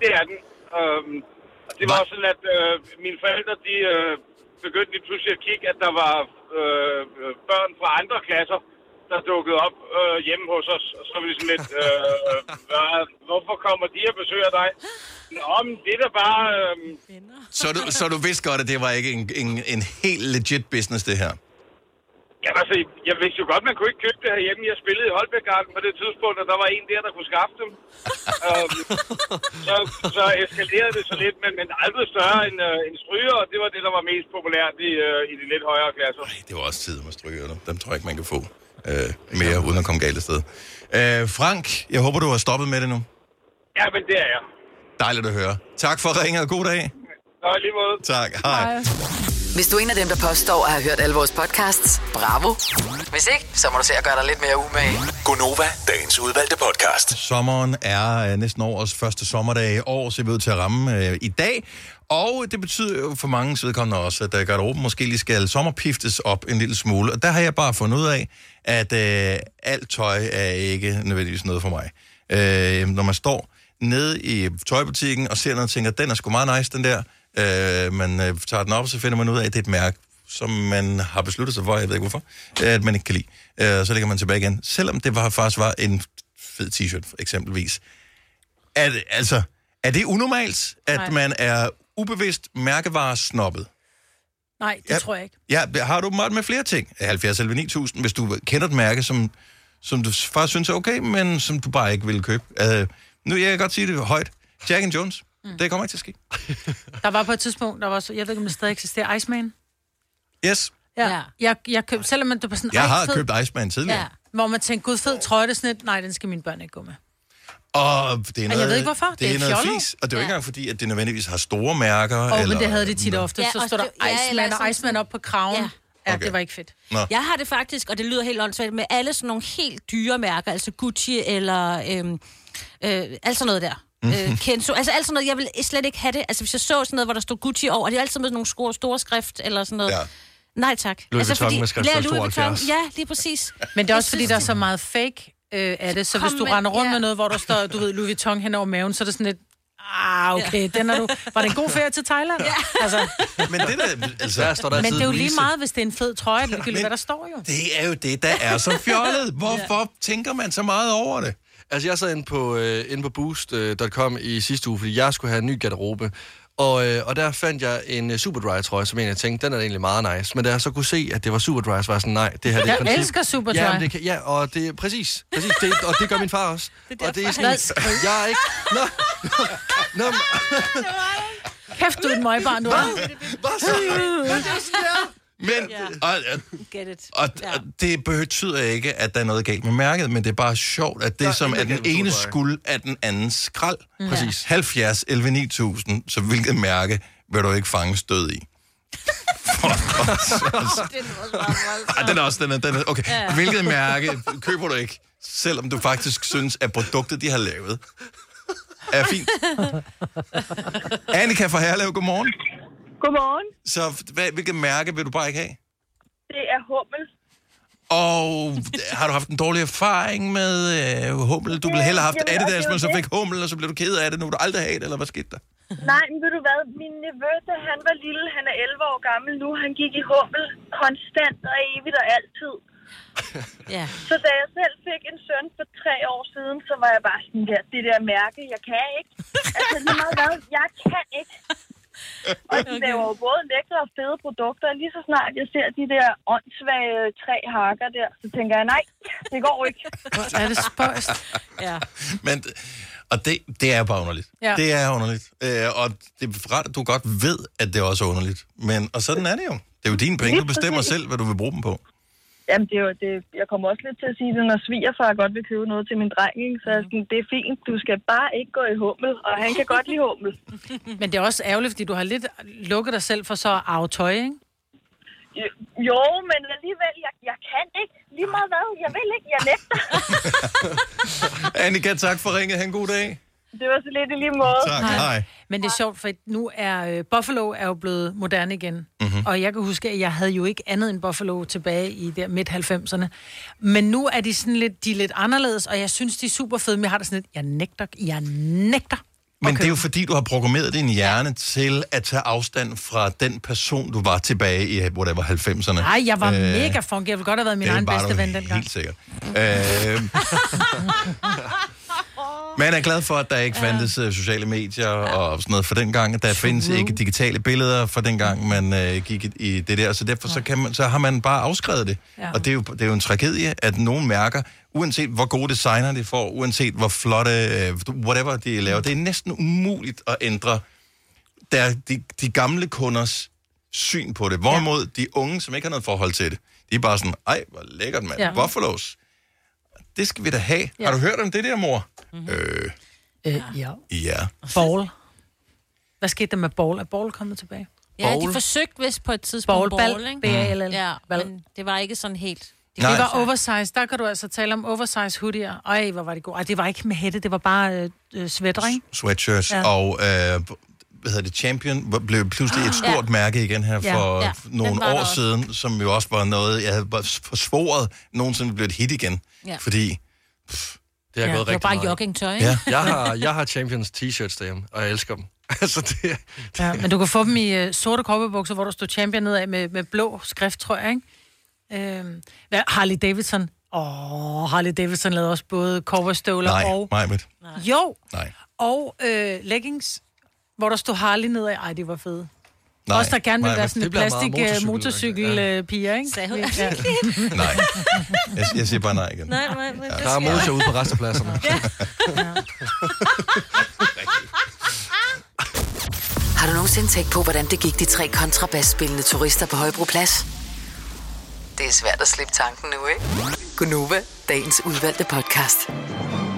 det er den. Og det var sådan, at øh, mine forældre, de øh, begyndte lige pludselig at kigge, at der var øh, øh, børn fra andre klasser, der dukkede op øh, hjemme hos os. Og så var vi sådan lidt, øh, hvad, hvorfor kommer de og besøger dig? Nå, men det er da bare... Øh, Så du, så du vidste godt, at det var ikke en, en, en helt legit business, det her? ja, altså, jeg vidste jo godt, man kunne ikke købe det herhjemme. Jeg spillede i Holbæk-garden på det tidspunkt, og der var en der, der kunne skaffe dem. øhm, så, så eskalerede det så lidt, men, men aldrig større end, øh, end stryger, og det var det, der var mest populært i, øh, i de lidt højere klasser. Det var også tid med strygerne. Dem tror jeg ikke, man kan få øh, mere, uden at komme galt af sted. Øh, Frank, jeg håber, du har stoppet med det nu. Ja, men det er jeg. Dejligt at høre. Tak for ringet, og god dag. Nå, lige måde. Tak, hej. Hvis du er en af dem, der påstår at have hørt alle vores podcasts, bravo. Hvis ikke, så må du se at gøre dig lidt mere umage. Gonova, dagens udvalgte podcast. Sommeren er øh, næsten årets første sommerdag i år, så vi er ud til at ramme øh, i dag. Og det betyder jo for mange vedkommende også, at øh, garderoben måske lige skal sommerpiftes op en lille smule. Og der har jeg bare fundet ud af, at øh, alt tøj er ikke nødvendigvis noget for mig. Øh, når man står nede i tøjbutikken og ser noget og tænker, den er sgu meget nice, den der. Øh, man øh, tager den op, og så finder man ud af, at det er et mærke, som man har besluttet sig for, jeg ved ikke hvorfor, øh, at man ikke kan lide. Øh, så lægger man tilbage igen. Selvom det var, faktisk var en fed t-shirt, eksempelvis. Er det, altså, er det unormalt, at Nej. man er ubevidst mærkevaresnobbet? Nej, det Ja. tror jeg ikke. Ja, har du åbenbart med flere ting. 70 eller 9000, hvis du kender et mærke, som, som du faktisk synes er okay, men som du bare ikke vil købe. Uh, nu jeg kan godt sige det højt. Jack and Jones, mm. det kommer ikke til at ske. Der var på et tidspunkt, der var så, jeg ved ikke, om det stadig eksisterer, Iceman. Yes, Ja. ja. Jeg, jeg købte, selvom man, det var sådan, jeg har fed, købt Iceman tidligere. Ja. Hvor man tænkte, gud fed trøje, det er sådan lidt, nej, den skal mine børn ikke gå med. Og det er jeg noget, ved ikke, hvorfor. Det, Det er er noget fjollet. fis, og det er jo ikke engang fordi, at det nødvendigvis har store mærker. Og eller, men det havde de tit og ofte, Ja, så stod der ja, Iceman og Iceman op på kraven. Ja, ja Okay. det var ikke fedt. Nå. Jeg har det faktisk, og det lyder helt åndssvagt, med alle sådan nogle helt dyre mærker, altså Gucci eller øhm, øh, alt sådan noget der. Øh, Kenzo, altså alt sådan noget, jeg vil slet ikke have det. Altså hvis jeg så sådan noget, hvor der stod Gucci over, og det er altid med sådan nogle store, store skrift eller sådan noget. Ja. Nej tak. Louis Vuitton med skrift Ja, for Louis Vuitton, 72. ja, lige præcis. Men det er Jeg også, fordi synes, der er så meget fake øh, af det. Så Kom hvis du med- render rundt ja. med noget, hvor der står, du ved, Louis Vuitton hen over maven, så er det sådan lidt, ah, okay, den er du... Var det en god ferie til Thailand? Ja. Altså, Men det der, altså, Der står der men det er jo lige meget, hvis det er en fed trøje, ligegyldigt Men- hvad der står jo. det er jo det, der er så fjollet. Hvorfor ja. tænker man så meget over det? Altså, jeg sad inde på, øh, inde på boost.com i sidste uge, fordi jeg skulle have en ny garderobe. Og, øh, og der fandt jeg en uh, Superdry-trøje, som jeg tænkte, den er egentlig meget nice. Men da jeg så kunne se, at det var Superdry, så var jeg sådan, nej, det her det er Jeg princip... elsker Superdry. Ja, det kan, ja, og det er præcis, præcis det, og det gør min far også. Det og det er sådan, Hvad? jeg er ikke... Nå, nå, nå, Kæft, du er et møgbarn, du er. hvad så? Men det er sådan, der. Men, Ja. og, og, Get it. og, og det betyder ikke, at der er noget galt med mærket, men det er bare sjovt, at det, Der er som er den ene skuld, er den anden skrald. Mm. Præcis. 70, 11, 9000, så hvilket mærke vil du ikke fange stød i? Ej, den er også, den er, den er, okay. Ja. Hvilket mærke køber du ikke, selvom du faktisk synes, at produktet, de har lavet, er fint? Annika fra Herlev, godmorgen. Godmorgen. Så hvad, hvilket mærke vil du bare ikke have? Det er Hummel. Og har du haft en dårlig erfaring med øh, hummel? Du ville hellere have haft Adidas, det men så fik hummel, og så blev du ked af det. Nu vil du aldrig have det, eller hvad skete der? Nej, men ved du hvad? Min nevø, da han var lille, han er 11 år gammel nu, han gik i Hummel konstant og evigt og altid. Ja. Så da jeg selv fik en søn for tre år siden, så var jeg bare sådan der, det der mærke, jeg kan ikke. Altså lige meget hvad, jeg kan ikke. Og de laver jo både lækre og fede produkter, lige så snart jeg ser de der åndssvage tre hakker der, så tænker jeg, nej, det går ikke. Hvor er det spøjst. Ja. Men, og det, det er bare underligt. Ja. Det er underligt. Øh, og det er rart, at du godt ved, at det også er underligt. Men, og sådan er det jo. Det er jo dine penge. Du bestemmer selv, hvad du vil bruge dem på. Jamen, det er jo, det, jeg kommer også lidt til at sige det, når svigerfar godt vil købe noget til min dreng, ikke? så er jeg sådan, det er fint, du skal bare ikke gå i hummel, og han kan godt lide hummel. Men det er også ærgerligt, fordi du har lidt lukket dig selv for så at arve tøj, ikke? Jo- Jo, men alligevel, jeg, jeg kan ikke. Lige meget hvad, jeg vil ikke, jeg nægter. Annika, tak for ringet. Ha' en god dag. Det var så lidt i lige måde. Tak, hej. Men det er sjovt, for nu er øh, Buffalo er jo blevet moderne igen. Mhm. Mm-hmm. Og jeg kan huske, at jeg havde jo ikke andet end Buffalo tilbage i der midt-90'erne. Men nu er de sådan lidt, de er lidt anderledes, og jeg synes, de er super fede. Men jeg har det sådan lidt, jeg nægter, jeg nægter. Men det er jo fordi, du har programmeret din hjerne til at tage afstand fra den person, du var tilbage i, whatever, 90'erne. Nej, jeg var Øh, mega funky. Jeg ville godt have været min det egen var bedste ven dengang. Helt sikkert. Øh, man er glad for, at der ikke fandtes øh, sociale medier og sådan noget for dengang. Der findes ikke digitale billeder for dengang, man øh, gik i- det der. Så derfor så, kan man, så har man bare afskrevet det. Ja. Og det er, jo, det er jo en tragedie, at nogle mærker, uanset hvor gode designer de får, uanset hvor flotte, øh, whatever de laver, det er næsten umuligt at ændre der, de, de gamle kunders syn på det. Hvorimod de unge, som ikke har noget forhold til det, de er bare sådan, ej, hvor lækkert, mand. Ja. Ja. Det skal vi da have. Ja. Har du hørt om det der, mor? Mm-hmm. Øh, Øh, ja. ja. Ball. Hvad skete der med Ball? Er Ball kommet tilbage? Ja, de forsøgte vist på et tidspunkt Ball, ball, ball, ikke? B-A-L-L. Ja, Ball. men det var ikke sådan helt... Det Nej. var oversize. Der kan du altså tale om oversize hoodier. Ej, hvor var det godt. Ej, det var ikke med hætte, det var bare øh, øh, sweater, ikke? Sweatshirts. Ja. Og, øh, hvad hedder det, Champion blev pludselig et stort Ja. mærke igen her for Ja, ja. nogle år også. siden, som jo også var noget, jeg havde forsvoret nogensinde blev et hit igen. Ja. Fordi pff, Det har Ja, gået det var rigtig bare meget. joggingtøj? Ja. Jeg har, jeg har Champions t-shirts derhjemme, og jeg elsker dem. altså, det, Ja, men du kan få dem i uh, sorte korpebukser, hvor der står champion nedad med, med blå skrift, tror jeg, ikke? Øhm, hvad, Harley Davidson. Åh, oh, Harley Davidson lavede også både cowboystøvler Nej, og... Majbet. Jo, Nej. og øh, leggings, hvor der stod Harley nedad. Ej, det var fedt. Nej, Også der gerne vil Majbrit. være sådan en plastik motorcykel- motorcykel-piger, ikke? Sagde hun. Ja. Nej. Jeg, jeg siger bare nej igen. Nej, nej, nej. der er motor ude på restepladserne. Har du nogensinde tænkt på, hvordan det gik de tre kontrabasspillende turister på Højbroplads? Det er svært at slippe tanken nu, ikke? Gunova, dagens udvalgte podcast.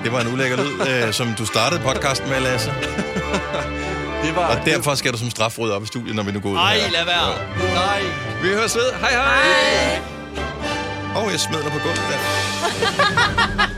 Det var en ulækker lyd, øh, som du startede podcasten med, Lasse. Det var... Og derfor skal du som straf rydde op i studiet, når vi nu går ud Ej, her. lad være. Nej. Vi høres ved. Hej hej. Åh, oh, jeg smed dig på gulvet der.